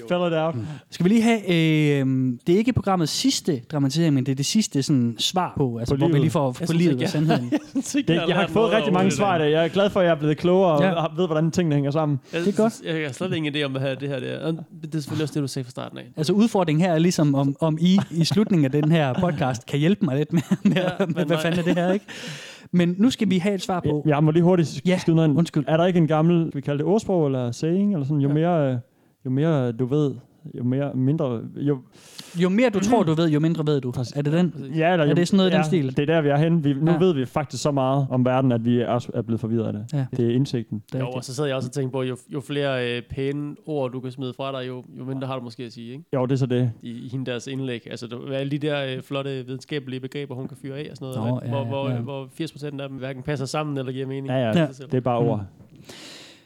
Spell it out. Skal vi lige have, øh, det er ikke programmets sidste dramatisering, men det er det sidste sådan, svar på, altså På hvor vi livet. lige får Jeg på synes livet ikke, og sandheden. Det, jeg har fået rigtig mange svar i dag. Jeg er glad for, at jeg er blevet klogere og Ja. har- ved, hvordan tingene hænger sammen. Jeg, Det er godt. Jeg, jeg har slet ingen idé om, hvad det her det er. Og Det er selvfølgelig også det, du sagde fra starten af. Altså udfordringen her er ligesom, om, om I i slutningen af den her podcast kan hjælpe mig lidt med, med, Ja, med hvad nej. fanden er det her, ikke? Men nu skal vi have et svar på. Jeg, jeg må lige hurtigt Ja, skyde noget ind. undskyld. Er der ikke en gammel, vi kalde det ordsprog eller saying, eller sådan, jo mere, øh, jo mere du ved, jo mere mindre, jo, Jo mere du tror, du ved, jo mindre ved du. Er det den? ja, eller, Er det sådan noget i den ja, stil? Det er der, vi er henne. Vi, nu Ja. ved vi faktisk så meget om verden, at vi er, er blevet forvirret af det. Ja. Det er indsigten. Det er Jo, og så sidder jeg også og tænker på, jo, jo flere øh, pæne ord, du kan smide fra dig, jo, jo mindre har du måske at sige, ikke? Jo, det er så det. I, i hende deres indlæg. Altså, der, alle de der øh, flotte videnskabelige begreber, hun kan fyre af og sådan noget, Nå, hvor, ja, hvor, ja. hvor 80% af dem hverken passer sammen eller giver mening. Ja, ja, Ja. det er bare ord.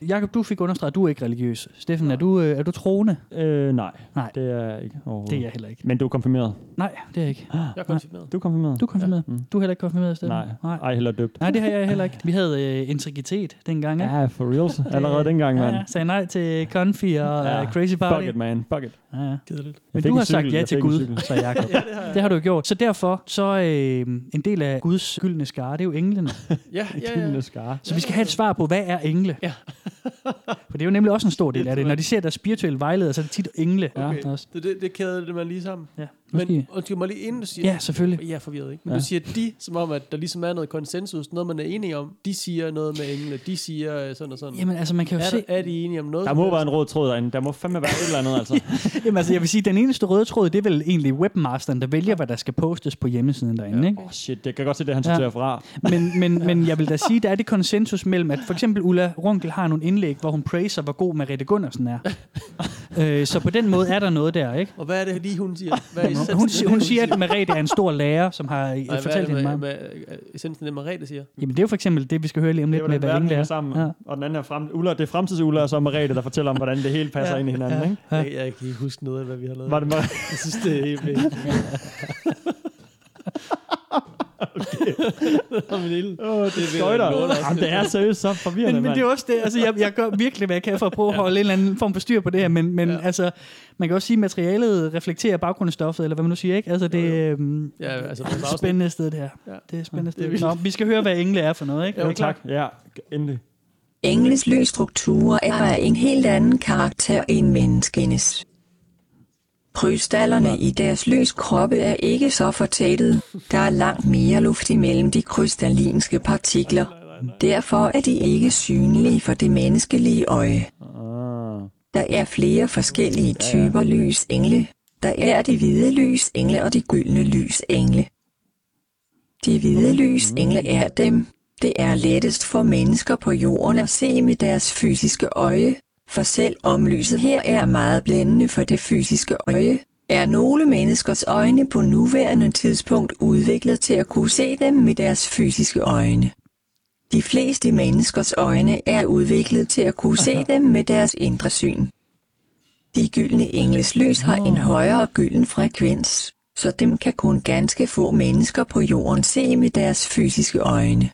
Jakob, du fik understreget, at du er ikke religiøs. Steffen, er du, øh, er du troende? Øh, nej, Nej. det er jeg ikke overhovedet. Det er jeg heller ikke. Men du er konfirmeret. Nej, det er jeg ikke. Jeg er konfirmeret. Du er konfirmeret? Du er konfirmeret. Ja. Mm. Du er heller ikke konfirmeret, Steffen? Nej, Nej. ej heller døbt. Nej, det har jeg heller ikke. Vi havde øh, integritet dengang, ikke? Ja, for reals. Allerede dengang, Ja, mand. ja, sagde nej til Confi og Ja. ja. Crazy Party. Fuck it, man. Fuck it. Ja, ja. Kedeligt. Men du har sagt ja til Gud, sagde Jacob. Ja, det har jeg. Det har du jo gjort. Så derfor, så øh, en del af Guds gyldne skare, det er jo englene. Ja, ja, ja. Gyldne skare. Så vi skal have et svar på, hvad er engle? Ja. For det er jo nemlig også en stor del af det. Når de ser deres spirituelle vejleder, så er det tit engle. Okay. Ja, også. Det, det, det kæder det man lige sammen. ja. Men Måske. undskyld mig lige inden du siger... Ja, selvfølgelig. Jeg er forvirret, ikke? Men Ja. ja. du siger de, som om, at der ligesom er noget konsensus, noget man er enige om. De siger noget med engle, de siger øh, sådan og sådan. Jamen altså, man kan jo er, se... er de enige om noget? Der må være en rød tråd derinde. Der må fandme være et eller andet, altså. Jamen altså, jeg vil sige, den eneste røde tråd, det er vel egentlig webmasteren, der vælger, hvad der skal postes på hjemmesiden derinde, ja. ikke? Åh, oh, shit. Det kan godt se, det han Ja. sorterer fra. Men, men, men jeg vil da sige, der er det konsensus mellem, at for eksempel Ulla Runkel har nogle indlæg, hvor hun praiser, hvor god Merete Gunnarsen er. øh, så på den måde er der noget der, ikke? Og hvad er det lige, hun siger? Hvad er Hun, hun, siger, det, hun siger, at Merete er en stor lærer, som har hvad er fortalt det hende meget. med, med essensen det, Margrethe siger? Jamen det er jo for eksempel det, vi skal høre lige om lidt er, med, hvad verden engle hænger er. sammen. Ja. Og den anden er frem... Ulla, det er fremtids-Ulla, og så Marete, der fortæller om, hvordan det hele passer Ja. ind i hinanden, ikke? Ja. Jeg, jeg kan ikke huske noget af, hvad vi har lavet. Var det Mar- Jeg synes, det er helt vildt. okay. Åh, det vil jeg skøjter. dig. Jamen, det er seriøst så forvirrende, Men, men det er også det, altså jeg, jeg gør virkelig, hvad jeg kan for at prøve at holde en eller anden form for styr på det her, men, men ja. Ja. altså, man kan også sige, at materialet reflekterer baggrundsstoffet, eller hvad man nu siger, ikke? Altså det er øhm, Ja, altså, et vores afsnit. spændende sted, det her. Ja. Det er spændende Det er sted. Nå, vi skal høre, hvad engle er for noget, ikke? Jo, tak. Ja, endelig. Engles lysstrukturer er af en helt anden karakter end menneskenes. Krystallerne i deres lyskroppe er ikke så fortættet, der er langt mere luft imellem de krystallinske partikler. Derfor er de ikke synlige for det menneskelige øje. Der er flere forskellige typer lysengle. Der er de hvide lysengle og de gyldne lysengle. De hvide lysengle er dem, det er lettest for mennesker på jorden at se med deres fysiske øje, for selv om lyset her er meget blændende for det fysiske øje, er nogle menneskers øjne på nuværende tidspunkt udviklet til at kunne se dem med deres fysiske øjne. De fleste menneskers øjne er udviklet til at kunne se dem med deres indre syn. De gyldne engles lys har en højere gylden frekvens, så dem kan kun ganske få mennesker på jorden se med deres fysiske øjne.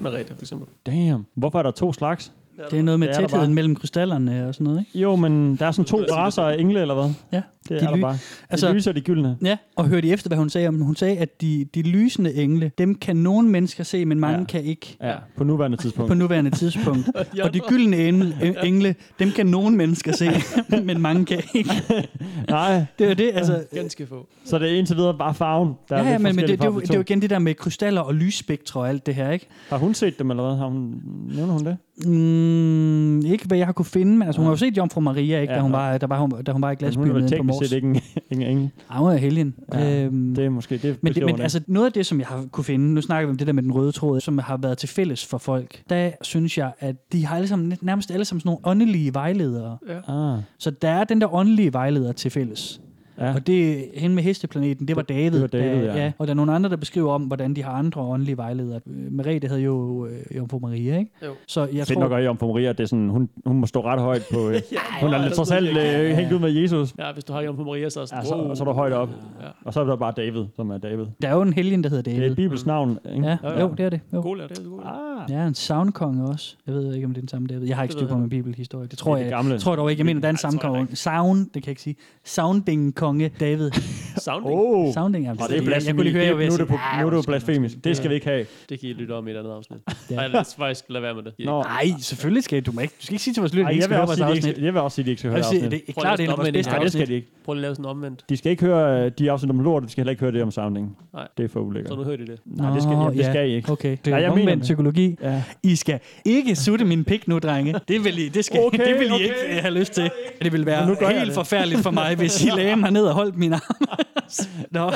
Merete, for eksempel. Damn. Hvorfor er der to slags? Det er noget med Det der tætheden mellem krystallerne og sådan noget, ikke? Jo, men der er sådan to raser af engle, eller hvad? Ja. Det De er der ly- bare. De Altså- lyser de gyldne. Ja, og hørte I efter, hvad hun sagde om? Hun sagde, at de, de lysende engle, dem kan nogle mennesker se, men mange Ja. kan ikke Ja, på nuværende tidspunkt. på nuværende tidspunkt. og de gyldne engle, engle, dem kan nogle mennesker se, men mange kan ikke. Nej, Det er det, altså... Ganske få. så det er indtil videre bare farven, der Ja, er ja, men, men det, det, er jo, det er jo igen det der med krystaller og lysspektre og alt det her, ikke? Har hun set dem, eller hvad? Har hun, nævner hun det? Mm, ikke hvad jeg har kunne finde, men altså, hun har jo set Jomfru Maria, ikke, Ja, da, hun ja. var, da, var hun, da hun var i Men hun er glasbyen på teknisk Mors. set ikke en, en engel. Ah, hun er helgen. Ja, øhm, Det er måske, det Men, det, men altså, noget af det, som jeg har kunne finde, nu snakker vi om det der med den røde tråd, som har været til fælles for folk, der synes jeg, at de har alle sammen, nærmest alle sammen sådan nogle åndelige vejledere. ikke. Ah, Så der er den der åndelige vejleder til fælles. Ja. Og det hende med hesteplaneten, det var David. det var David, der, ja. Og der er nogle andre, der beskriver om, hvordan de har andre åndelige vejledere. Øh, Merete havde jo øh, Jomfru Maria, ikke? Jo. Så jeg Fedt tror... nok at om for Maria, det er sådan, hun, hun må stå ret højt på... Øh, hun er lidt trods alt øh, hængt ud med Jesus. Ja, hvis du har Jomfru Maria, så er Ja, sådan, så, wow. så er du højt op. Ja. Og så er der bare David, som er David. Der er jo en helgen, der hedder Det er David. et bibelsk navn, ikke? Ja, Ja, ja. jo, det er det. Jo. God lærer, det er god. Ah, Ja, en soundkonge også. Jeg ved ikke, om det er den samme David. Jeg har ikke styr på min bibelhistorie. Det tror jeg, tror jeg dog ikke. Jeg mener, der er en soundkonge. Sound, det kan jeg ikke sige. Sounding konge David. Sounding, oh. Sounding, ja. Og det er jeg, jeg blasfemi. kunne lige høre, Det- jeg nu er det, på, "Ah, nu er det blasfemisk. undskyld." Det skal vi ikke have. det kan I lytte om i et andet afsnit. Ja. Nej, lad os faktisk lade være med det. Nå. Nej, selvfølgelig skal du må ikke. Du skal ikke sige til vores lytter, at jeg, vil skal høre også vores afsnit. jeg vil også sige, at de ikke skal Jeg høre sige, afsnit. det er klart af at vores bedste Nej, det skal afsnit. de ikke. Prøv lige at lave sådan omvendt. De skal ikke høre øh, de afsnit om lort, de skal heller ikke høre det om sounding. Nej. Det er for ulækkert. Så nu hører de det. Nej, det skal, det skal I ikke. Okay, det Nej, er jeg omvendt det. psykologi. I skal ikke sutte min pik nu, drenge. Det vil I, det skal, Okay, det vil I okay. ikke have lyst til. Det vil være jeg helt det. forfærdeligt for mig, hvis I lagde mig ned og holdt mine arme. Nå.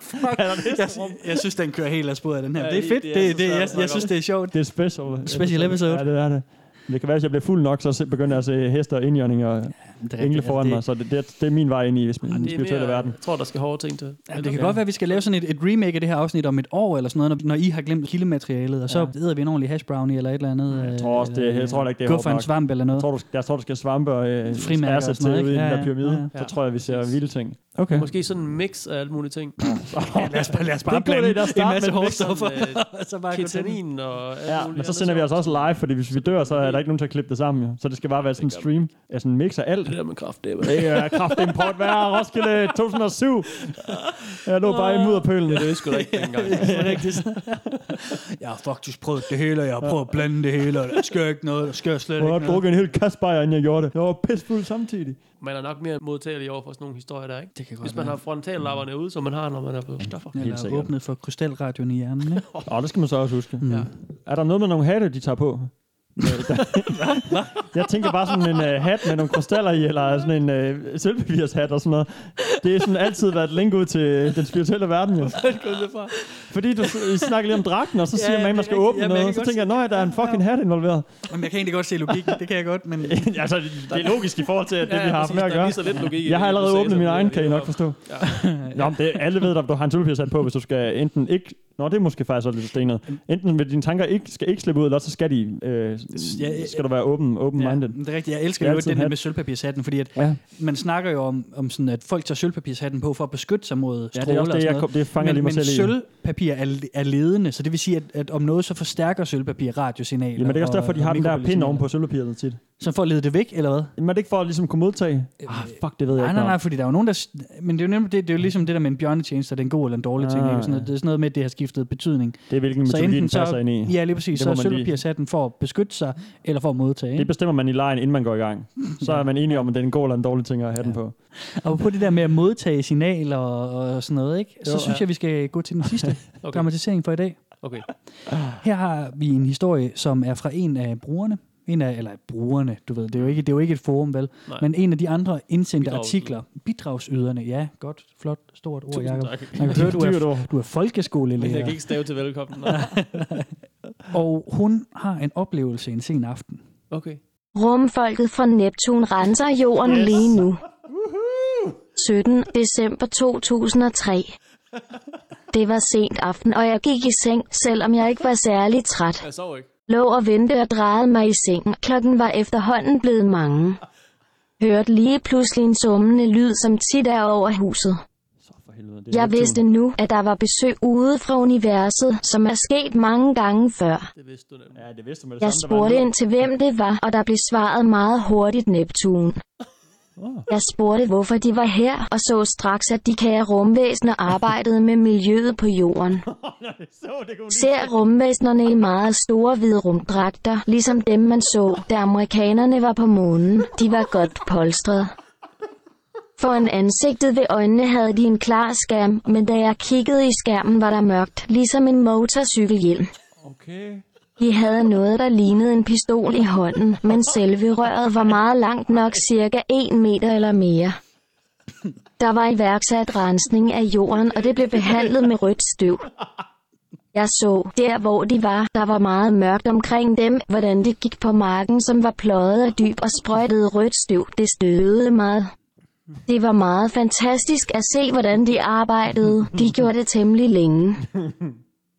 Fuck. Jeg, jeg synes, den kører helt af sporet, den her. Ja, Det er det- fedt. det er Det, det, svært jeg, jeg synes, det er sjovt. Det er special. Special episode. Ja, det er det. Det kan være, hvis jeg bliver fuld nok, så begynder jeg at se hester og indjørning og Det engle foran Altså, mig. Så det, det, det er min vej ind i den Det er spirituelle mere, verden. Jeg tror, der skal hårde ting til. Ja, det kan godt være, at vi skal lave sådan et, et remake af det her afsnit om et år, eller sådan noget, når, når I har glemt kildematerialet, og så Ja. æder vi en ordentlig hash brownie, eller et eller andet. Jeg tror også, det, jeg tror ikke, det er hårdt Guffer en svamp eller Jeg noget. tror, du, jeg tror, du skal svampe og øh, noget, til ude i den Ja, der pyramide. ja, ja. Så tror jeg, vi ser vilde ting. Okay. Måske sådan en mix af alle mulige ting. Ja, lad os bare, lad os bare Det blande idé, der en starter masse hårdstoffer. Øh, gå. Ketamin og alt Ja, men så sender vi sjovt. altså også live, fordi hvis vi dør, så er der ikke nogen til at klippe det sammen. Jo. Så det skal bare være sådan en stream. Ja, sådan en mix af alt. Det der med kraft, det er Det er kraftimport hver Roskilde 2007. Jeg lå bare i mudderpølen. det er sgu da ikke dengang. Det er rigtigt. Jeg har faktisk prøvet det hele, og jeg har prøvet at blande det hele, og der sker ikke noget, der sker slet Jeg ikke har noget. drukket en hel kasse bajer, inden jeg gjorde det. Jeg var pissfuld samtidig. Man er nok mere modtagelig over for sådan nogle historier der, ikke? Det kan Hvis man har frontallapperne ude, som man har, når man er på stoffer. Eller åbnet for krystalradioen i hjernen, ikke? Åh, det skal man så også huske. Mm. Ja. Er der noget med nogle hatte, de tager på? Jeg tænker bare sådan en uh, hat med nogle krystaller i, eller sådan en uh, sølvpapirshat og sådan noget. Det er sådan altid været et link ud til den spirituelle verden, jo. Fordi du I snakker lige om dragten, og så Ja, siger man, det at man skal åbne jeg noget. Så tænker jeg, at der er en fucking hat involveret. Jamen, jeg kan egentlig godt se logikken, det kan jeg godt, men... altså, det er logisk i forhold til, at det, Ja, vi har haft med at gøre. lige så lidt logik Jeg har allerede åbnet min egen, kan I nok forstå. Ja. Nå, det, alle ved, at du har en sølvpapirshat på, hvis du skal enten ikke... Nå, det er måske faktisk også lidt stenet. Enten vil dine tanker ikke, skal ikke slippe ud, eller så skal de... Øh, Ja, skal du være open, open Ja, minded. det er rigtigt. Jeg elsker er jo den en der med sølvpapirshatten, fordi at Ja. man snakker jo om, om sådan, at folk tager sølvpapirshatten på for at beskytte sig mod Ja, stråler det er også og det, jeg kom, det fanger men, lige mig men selv i. sølvpapir er, er ledende, så det vil sige, at, at om noget, så forstærker sølvpapir radiosignaler. Jamen, det er også derfor, de har den der pind mikrobølgesignaler. oven på sølvpapiret tit. Så for at lede det væk, eller hvad? Jamen, er det ikke for at ligesom kunne modtage? Ah, fuck, det ved jeg Nej, ikke nej, nej, om. fordi der er jo nogen, der... Men det er jo, nemlig, det, det er jo ligesom det der med en bjørnetjeneste, er det en god eller en dårlig ting. Ah, Ikke? Sådan noget, ja. det er sådan noget med, at det har skiftet betydning. Det er hvilken Så metodologi, den passer så, ind i. ja, lige præcis, Det så er sølvpapirshatten for at beskytte sig, eller for at modtage. Det Ikke? bestemmer man i lejen, inden man går i gang. Så er man enige om, at det er en god eller en dårlig ting at have den på. Og på det der med at modtage signaler og, og sådan noget, ikke? så Jo, synes ja. jeg, vi skal gå til den sidste Okay. dramatisering for i dag. okay. Her har vi en historie, som er fra en af brugerne. En af, eller brugerne, du ved, det er jo ikke, det er jo ikke et forum, vel? Nej. Men en af de andre indsendte Bidragsydere. artikler, bidragsyderne, ja, godt, flot, stort ord, Tusind Jacob. tak. Man kan høre, du er, du er Men jeg folkeskolelærer. kan ikke stave til velkommen. Og hun har en oplevelse en sen aften. Okay. Rumfolket fra Neptun renser jorden yes. lige nu. 17. december 2003. Det var sent aften, og jeg gik i seng, selvom jeg ikke var særlig træt. Jeg sov ikke. Lå og ventede og drejede mig i sengen. Klokken var efterhånden blevet mange. Hørte lige pludselig en summende lyd, som tit er over huset. Jeg vidste nu, at der var besøg ude fra universet, som er sket mange gange før. Jeg spurgte ind til, hvem det var, og der blev svaret meget hurtigt Neptun. Jeg spurgte, hvorfor de var her, og så straks, at de kære rumvæsener arbejdede med miljøet på jorden. Ser rumvæsenerne i meget store hvide rumdragter, ligesom dem man så, da amerikanerne var på månen. De var godt polstret. Foran ansigtet ved øjnene havde de en klar skærm, men da jeg kiggede i skærmen var der mørkt, ligesom en motorcykelhjelm. Okay. De havde noget, der lignede en pistol i hånden, men selve røret var meget langt nok, cirka 1 meter eller mere. Der var iværksat rensning af jorden, og det blev behandlet med rødt støv. Jeg så, der hvor de var, der var meget mørkt omkring dem, hvordan det gik på marken, som var pløjet af dyb og sprøjtede rødt støv. Det støvede meget. Det var meget fantastisk at se, hvordan de arbejdede. De gjorde det temmelig længe.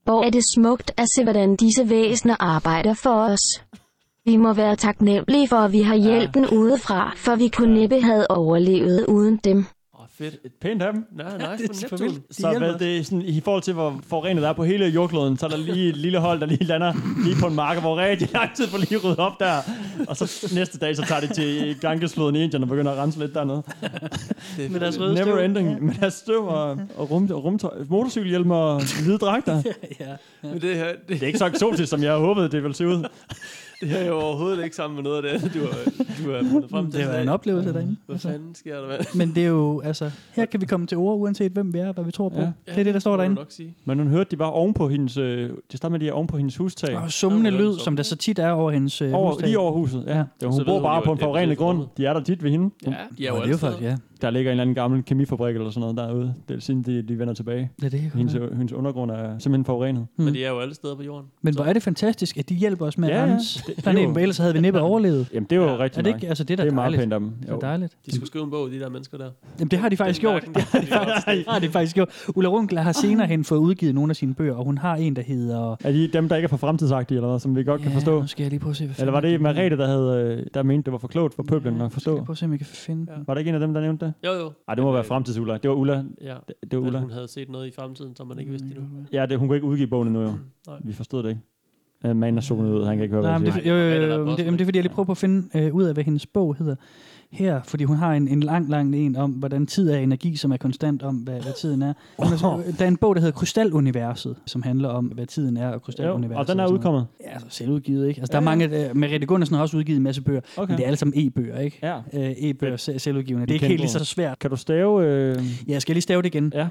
Hvor er det smukt at se, hvordan disse væsener arbejder for os. Vi må være taknemmelige for, at vi har hjælpen udefra, for vi kunne næppe have overlevet uden dem. Fedt. Et pænt af dem. Ja, nice det er for for Neptun. De Så hvad, det er sådan, i forhold til, hvor forurenet der er på hele jordkloden, så er der lige et lille hold, der lige lander lige på en mark, hvor rigtig lang tid for lige at rydde op der. Og så næste dag, så tager de til Gangesfloden i Indien og begynder at rense lidt dernede. Med deres røde Never støv. ending. Med deres støv og, og, rum, og rumtøj, motorcykelhjelm og hvide dragter. Ja. Men det her, det, Det er ikke så eksotisk, som jeg havde håbet, det ville se ud. det er jo overhovedet ikke sammen med noget af det, du har, du har fundet frem til. Det var en oplevelse derinde. Hvad fanden sker der, mand? Men det er jo, altså, her kan vi komme til ord, uanset hvem vi er, hvad vi tror på. Ja. Det er det, der står derinde. nok sige. Men hun hørte, de var oven på hendes... Øh, det starter med, de er oven på hendes hustag. Og summende lyd, som der så tit er over hendes øh, Over, hustag. lige over huset, ja. Ja. ja. Hun Så bor hun bare på en det er forurenet grund. De er der tit ved hende. Ja, de er jo det er steder. ja. Der ligger en eller anden gammel kemifabrik eller sådan noget derude. Det er siden de, de vender tilbage. Ja, det kan Hendes, være. hendes undergrund er simpelthen forurenet. Men de er jo alle steder på jorden. Men hvor er det fantastisk, at de hjælper os med Ja, at ja. rense er planeten, ellers havde vi næppe overlevet. Jamen, det er jo Ja. rigtig Er det ikke? Altså, det er da det er meget dejligt. pænt af dem. Det er dejligt. De skulle skrive en bog, de der mennesker der. Jamen, det har de faktisk gjort. Den Det har de faktisk, det har de faktisk gjort. Ulla Runkler har senere hen fået udgivet nogle af sine bøger, og hun har en, der hedder... Er de dem, der ikke er for fremtidsagtige, eller hvad, som vi godt kan forstå? nu skal jeg lige prøve at se, hvad Eller var det den hedder. Marete, der, havde, øh, der mente, det var for klogt for pøblen at Skal forstå? jeg prøve at se, om jeg kan finde den. Var det ikke en af dem, der nævnte det? Jo, jo. Nej, det må være fremtids-Ulla. Det var Ulla. Ja, Det, det var Ulla. hun havde set noget i fremtiden, som man ikke vidste endnu. Ja, det, hun kunne ikke udgive bogen endnu, jo. Nej. Vi forstod det ikke. Uh, manden er zonet ud, han kan ikke høre, Nej, hvad men det, siger. jo, jo, jo, det men det, det er fordi, jeg lige prøver på at finde øh, ud af, hvad hendes bog hedder her, fordi hun har en, en lang, lang en om, hvordan tid er energi, som er konstant om, hvad, hvad tiden er. Hun er så, der er en bog, der hedder Krystaluniverset, som handler om, hvad tiden er, og Jo, Krystaluniverset. og den er noget. udkommet. Ja, altså selvudgivet, ikke? Altså, der er mange, øh, Merete Gundersen har også udgivet en masse bøger, Okay. men det er alle sammen e-bøger, ikke? Ja. Øh, e-bøger, se- selvudgivende. Det er ikke helt lige så svært. Kan du stave... Øh... Ja, jeg skal lige stave det igen. Ja.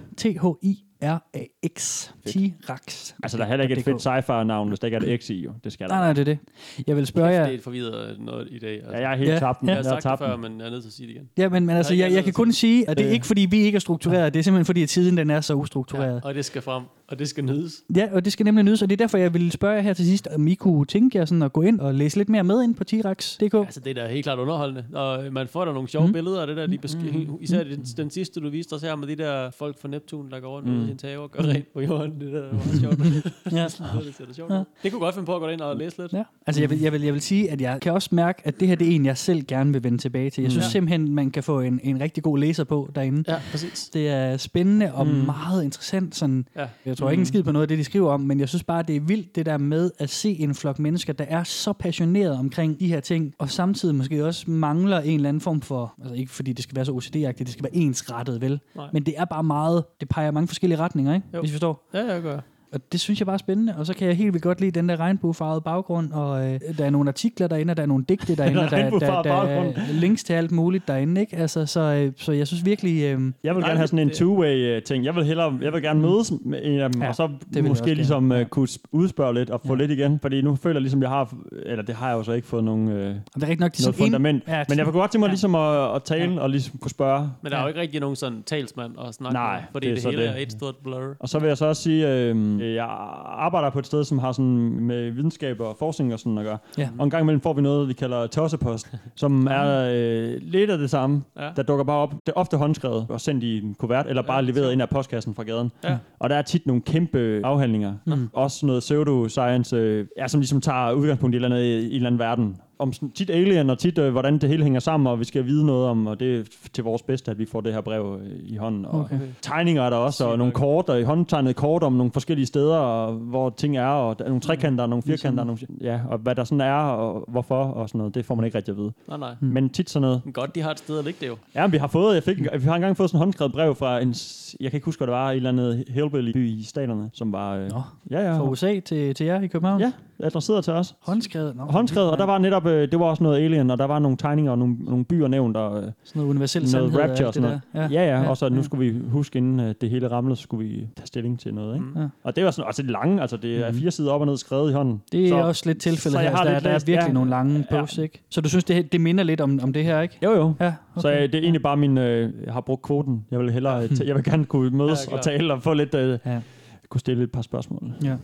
T-H-I-R-A-X. T-Rax. Altså, der er heller ikke et fedt sci-fi-navn, hvis der ikke er et X i, jo. Det skal der. Nej, nej, det er det. Jeg vil spørge Det jer... er et forvirret noget i dag. Altså. Ja, jeg er helt Ja, tabt den. ja. jeg har Jeg sagt det tabt før, men jeg er nødt til at sige det igen. Ja, men, men altså, jeg, jeg andet kan kun sige, at det er ikke fordi, vi ikke er struktureret. Det er simpelthen fordi, at tiden den er så ustruktureret. Og det skal frem, og det skal nydes. Ja, og det skal nemlig nydes, og det er derfor, jeg ville spørge jer her til sidst, om I kunne tænke jer sådan at gå ind og læse lidt mere med ind på T-Rex.dk. Altså, det er da helt klart underholdende. Og man får da nogle sjove Mm. mm. billeder af det der. De besk- især den, den, sidste, du viste os her med de der folk fra Neptun, der går rundt mm. I hendes have og gør rent på jorden. Det der var meget sjovt. Ja. det da sjovt ud. Det kunne godt finde på at gå ind og læse lidt. Ja. Altså, jeg vil, jeg, vil, jeg vil sige, at jeg kan også mærke, at det her det er en, jeg selv gerne vil vende tilbage til. Jeg synes Ja. simpelthen, man kan få en, en rigtig god læser på derinde. Ja, præcis. Det er spændende og Mm. meget interessant. Sådan, Ja. jeg tror ikke en skid på noget af det, de skriver om, men jeg synes bare, det er vildt det der med at se en flok mennesker, der er så passioneret omkring de her ting, og samtidig måske også mangler en eller anden form for, altså ikke fordi det skal være så OCD-agtigt, det skal være ensrettet, vel? Nej. Men det er bare meget, det peger mange forskellige retninger, ikke? Jo. Hvis I forstår. Ja, jeg gør. Og det synes jeg bare er spændende, og så kan jeg helt vildt godt lide den der regnbuefarvede baggrund, og øh, der er nogle artikler derinde, og der er nogle digte derinde, og der, der, der, der er links til alt muligt derinde, ikke? Altså, så, øh, så jeg synes virkelig, øh, Jeg vil Nej, gerne have sådan en det- two-way øh, ting. Jeg vil hellere, jeg vil gerne mødes med en af dem, Ja, ja, og så måske ligesom uh, kunne sp- udspørge lidt og få Ja. lidt igen. Fordi nu føler jeg ligesom, jeg har, eller det har jeg jo så ikke fået nogen, øh, og det er rigtig nok noget fundament. ja, Men jeg kunne godt tænke mig ja. ligesom at, at tale og ligesom kunne spørge. Men der er jo ikke rigtig nogen sådan talsmand at snakke Nej, med, fordi det er det, hele det. er et stort blur. Og så vil jeg så også sige, øh, jeg arbejder på et sted, som har sådan med videnskab og forskning og sådan at gøre. Ja. Og en gang imellem får vi noget, vi kalder tossepost, som er øh, lidt af det samme. Ja. Der dukker bare op. Det er ofte håndskrevet og sendt i en kuvert, eller bare Ja, leveret ind af postkassen fra gaden. Ja. Og der er tit nogle kæmpe afhandlinger. Mm. Også noget pseudoscience, øh, ja, som ligesom tager udgangspunkt i, et eller andet, i en eller anden verden. Om tit alien og tit, øh, hvordan det hele hænger sammen, og vi skal vide noget om, og det er til vores bedste, at vi får det her brev øh, i hånden. Og Okay. tegninger er der også, og nogle kort, og håndtegnede kort om nogle forskellige steder, og hvor ting er, og der er nogle trekanter, og nogle firkanter, nogle, ja, og hvad der sådan er, og hvorfor, og sådan noget, det får man ikke rigtig at vide. Nej, nej. Men tit sådan noget. Men Godt, de har et sted at ligge det jo. Ja, vi har fået, jeg fik, vi har engang fået sådan en håndskrevet brev fra en, jeg kan ikke huske, hvad det var, en eller andet hillbilly by i staterne, som var, øh, Nå, ja, ja, Fra USA til, til jer i København? ja, adresseret til os. Håndskrevet? Nå, Håndskrevet, og der var netop, øh, det var også noget alien, og der var nogle tegninger og nogle, nogle byer nævnt, og øh, Sådan noget universel noget sandhed og rapture og alt sådan noget. der. Ja, ja, Ja, og så nu ja. skulle vi huske, inden øh, det hele ramlede, så skulle vi tage stilling til noget, ikke? Mm. Ja. Og det var sådan, altså det lange, altså det er fire sider op og ned skrevet i hånden. Det er så, også lidt tilfældet her. har Der, der er virkelig ja. nogle lange Ja. posts, ikke? Så du synes, det, det minder lidt om, om det her, ikke? Jo, jo. Ja, Okay. Så øh, det er egentlig bare min, øh, jeg har brugt kvoten. Jeg vil hellere, jeg vil gerne kunne mødes Ja, ja, og tale og få lidt, øh, Ja. kunne stille et par spørgsmål. Ja.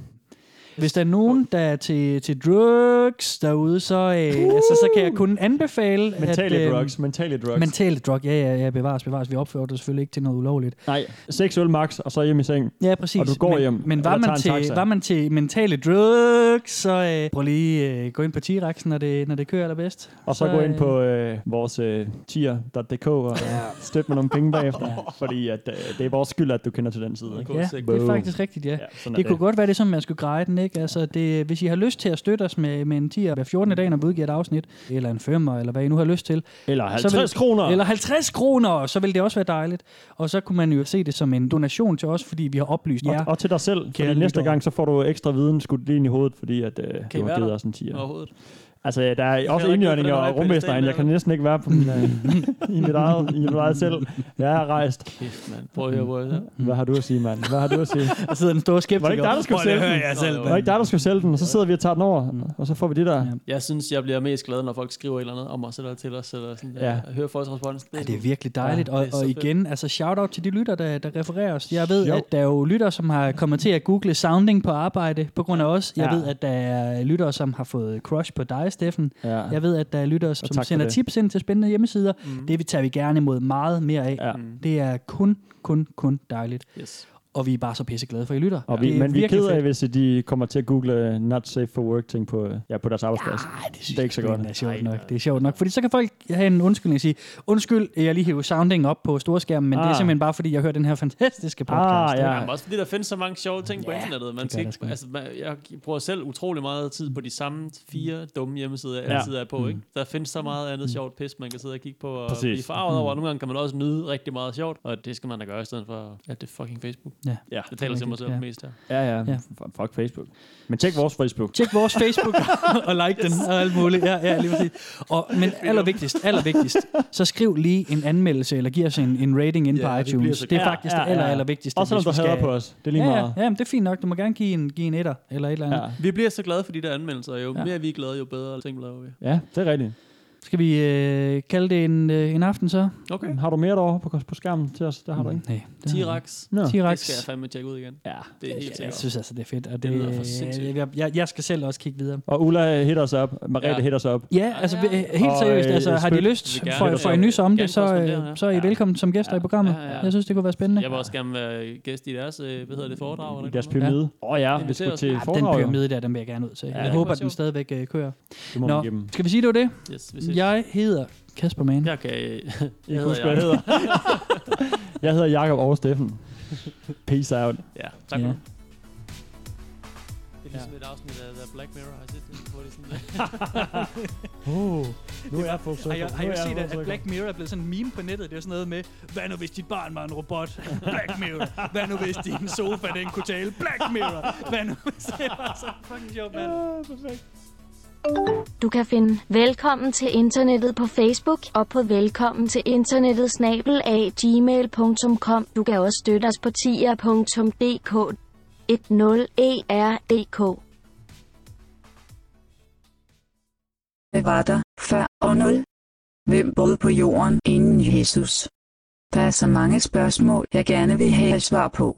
Hvis der er nogen, der er til, til drugs derude, så, øh, altså, så kan jeg kun anbefale... Mentale at, øh, drugs, mentale drugs. Mentale drug, ja, ja, ja, bevares, bevares. Vi opfører det selvfølgelig ikke til noget ulovligt. Nej, seks øl max, og så hjem i seng. Ja, præcis. Og du går men, hjem, Men var man, til, taxa. var man til mentale drugs, så øh, prøv lige øh, gå ind på T-Rexen, når det, når det kører allerbedst. Og så, Så, gå ind øh, på øh, vores øh, tier.dk og støtte med nogle penge bagefter. Fordi at, øh, det er vores skyld, at du kender til den side. Ikke? Ja, det er faktisk rigtigt, ja. Ja, Det kunne godt være det, som man skulle greje den, ikke? Altså, det, hvis I har lyst til at støtte os med, med en 10 hver 14. dag, når vi udgiver et afsnit, eller en 5, eller hvad I nu har lyst til, Eller Så 50 vil- kroner. eller 50 kroner, så vil det også være dejligt. Og så kunne man jo se det som en donation til os, fordi vi har oplyst jer. og, og til dig selv. Fordi næste gang, så får du ekstra viden skudt lige ind i hovedet, fordi at, øh, I du har givet os en tier. Overhovedet. Altså, der er også indjørninger og pedestal jeg kan næsten ikke være på min, øh, i, mit eget, i mit eget selv. Jeg er rejst. Kæft, mand. Prøv at høre, hvor jeg er. Hvad har du at sige, mand? Hvad har du at sige? Der sidder en stor skeptiker. Var det ikke dig, der skulle sælge den? selv, Var det ikke dig, der skulle sælge den? Og så sidder vi og tager den over, og så får vi det der. Jeg synes, jeg bliver mest glad, når folk skriver et eller andet om os eller til os. Eller sådan, Ja. Jeg hører folks respons. Ja, det er virkelig dejligt. Ja, det er og, og igen, altså shout-out til de lytter, der, der refererer os. Jeg ved, Jo. at der er jo lytter, som har kommet til at google sounding på arbejde på grund af os. Jeg Ja. ved, at der er lyttere, som har fået crush på dig, Steffen. Ja. Jeg ved, at der er lyttere, som sender tips ind til spændende hjemmesider. Mm. Det vi tager vi gerne imod meget mere af. Ja. Det er kun, kun, kun dejligt. Yes. Og vi er bare så pisseglade for, at I lytter. Og Det vi, men vi er ked af, hvis de kommer til at google uh, not safe for work ting på, øh, ja, på deres arbejdsplads. Ej, det, synes Det er ikke så godt. Det er sjovt nok. nej. Det er sjovt nok. Fordi så kan folk have en undskyldning og sige, undskyld, jeg lige hiver sounding op på storskærmen, men ah. det er Ah. simpelthen bare, fordi jeg hører den her fantastiske podcast. Ah, ja. Ja. Jamen, også fordi der findes så mange sjove ting på Ja, internettet. Man skal ikke, altså, man, jeg bruger selv utrolig meget tid på de samme fire dumme hjemmesider, jeg Ja. altid er på. Ikke? Der findes så meget andet sjovt pis, man kan sidde og kigge på og Præcis. blive farvet over. Nogle gange kan man også nyde rigtig meget sjovt, og det skal man da gøre i stedet for, at det er fucking Facebook. Ja. Ja. Det taler til mig selv Ja. mest her. Ja, ja. Ja. Fuck Facebook. Men tjek vores Facebook. Tjek vores Facebook og like den og alt muligt. Ja, ja, lige præcis. Og, men allervigtigst, allervigtigst, så skriv lige en anmeldelse, eller giv os en, en rating ind Ja, på iTunes. så Det er faktisk Ja, det ja, ja. aller, allervigtigste. Også selvom du hader på os. Det er lige ja, meget. ja, ja, det er fint nok. Du må gerne give en, give en etter, eller et eller andet. Ja. Vi bliver så glade for de der anmeldelser. Jo Ja. mere vi er glade, jo bedre ting laver vi. Ja, det er rigtigt. Skal vi øh, kalde det en, øh, en aften så? Okay. Har du mere derovre på, på skærmen til os? Det har du ikke. Nej. jeg T-Rex. Nå. ikke. Det T-Rex. skal jeg fandme tjekke ud igen. Ja. Det er helt Jeg sikkert. synes altså, det er fedt. Og Det det, lyder for sindssygt. jeg, jeg, jeg skal selv også kigge videre. Og Ulla hit os op. Mariette Ja. hit os op. Ja, altså ja. øh, helt Og, seriøst, øh, altså har de lyst for, for en nys om det, så, øh, ja. så er I Ja. velkommen som gæster Ja. i programmet. Ja, ja, ja. Jeg synes, det kunne være spændende. Jeg vil også gerne være gæst i deres, øh, hvad hedder det, foredrag? Eller I deres noget? pyramide. Åh oh, ja, vi skulle os. til Ja, den foredrag. jo. pyramide der, den vil jeg gerne ud til. Ja, Jeg håber, den stadigvæk øh, kører. Nå, skal vi sige, det var det? Yes, vi ses. Jeg hedder Kasper Mann. Jeg kan... Jeg Jeg hedder husker, hvad jeg hedder. jeg hedder Jakob og Steffen. Peace out. Ja, tak Ja. for det. Det er ligesom et afsnit af The Black Mirror, har I set det? Hvor det er sådan, Oh, nu er jeg på Har jeg, har jeg set, at, at Black Mirror er blevet sådan en meme på nettet? Det er sådan noget med, hvad nu hvis dit barn var en robot? Black Mirror. Hvad nu hvis din sofa, den kunne tale? Black Mirror. Hvad nu hvis det var så fucking sjovt, mand? Du kan finde Velkommen til internettet på Facebook og på velkommen til internettet snabel af gmail.com. Du kan også støtte os på tier.dk 10er.dk. Hvad var der før og nul? Hvem boede på jorden inden Jesus? Der er så mange spørgsmål, jeg gerne vil have svar på.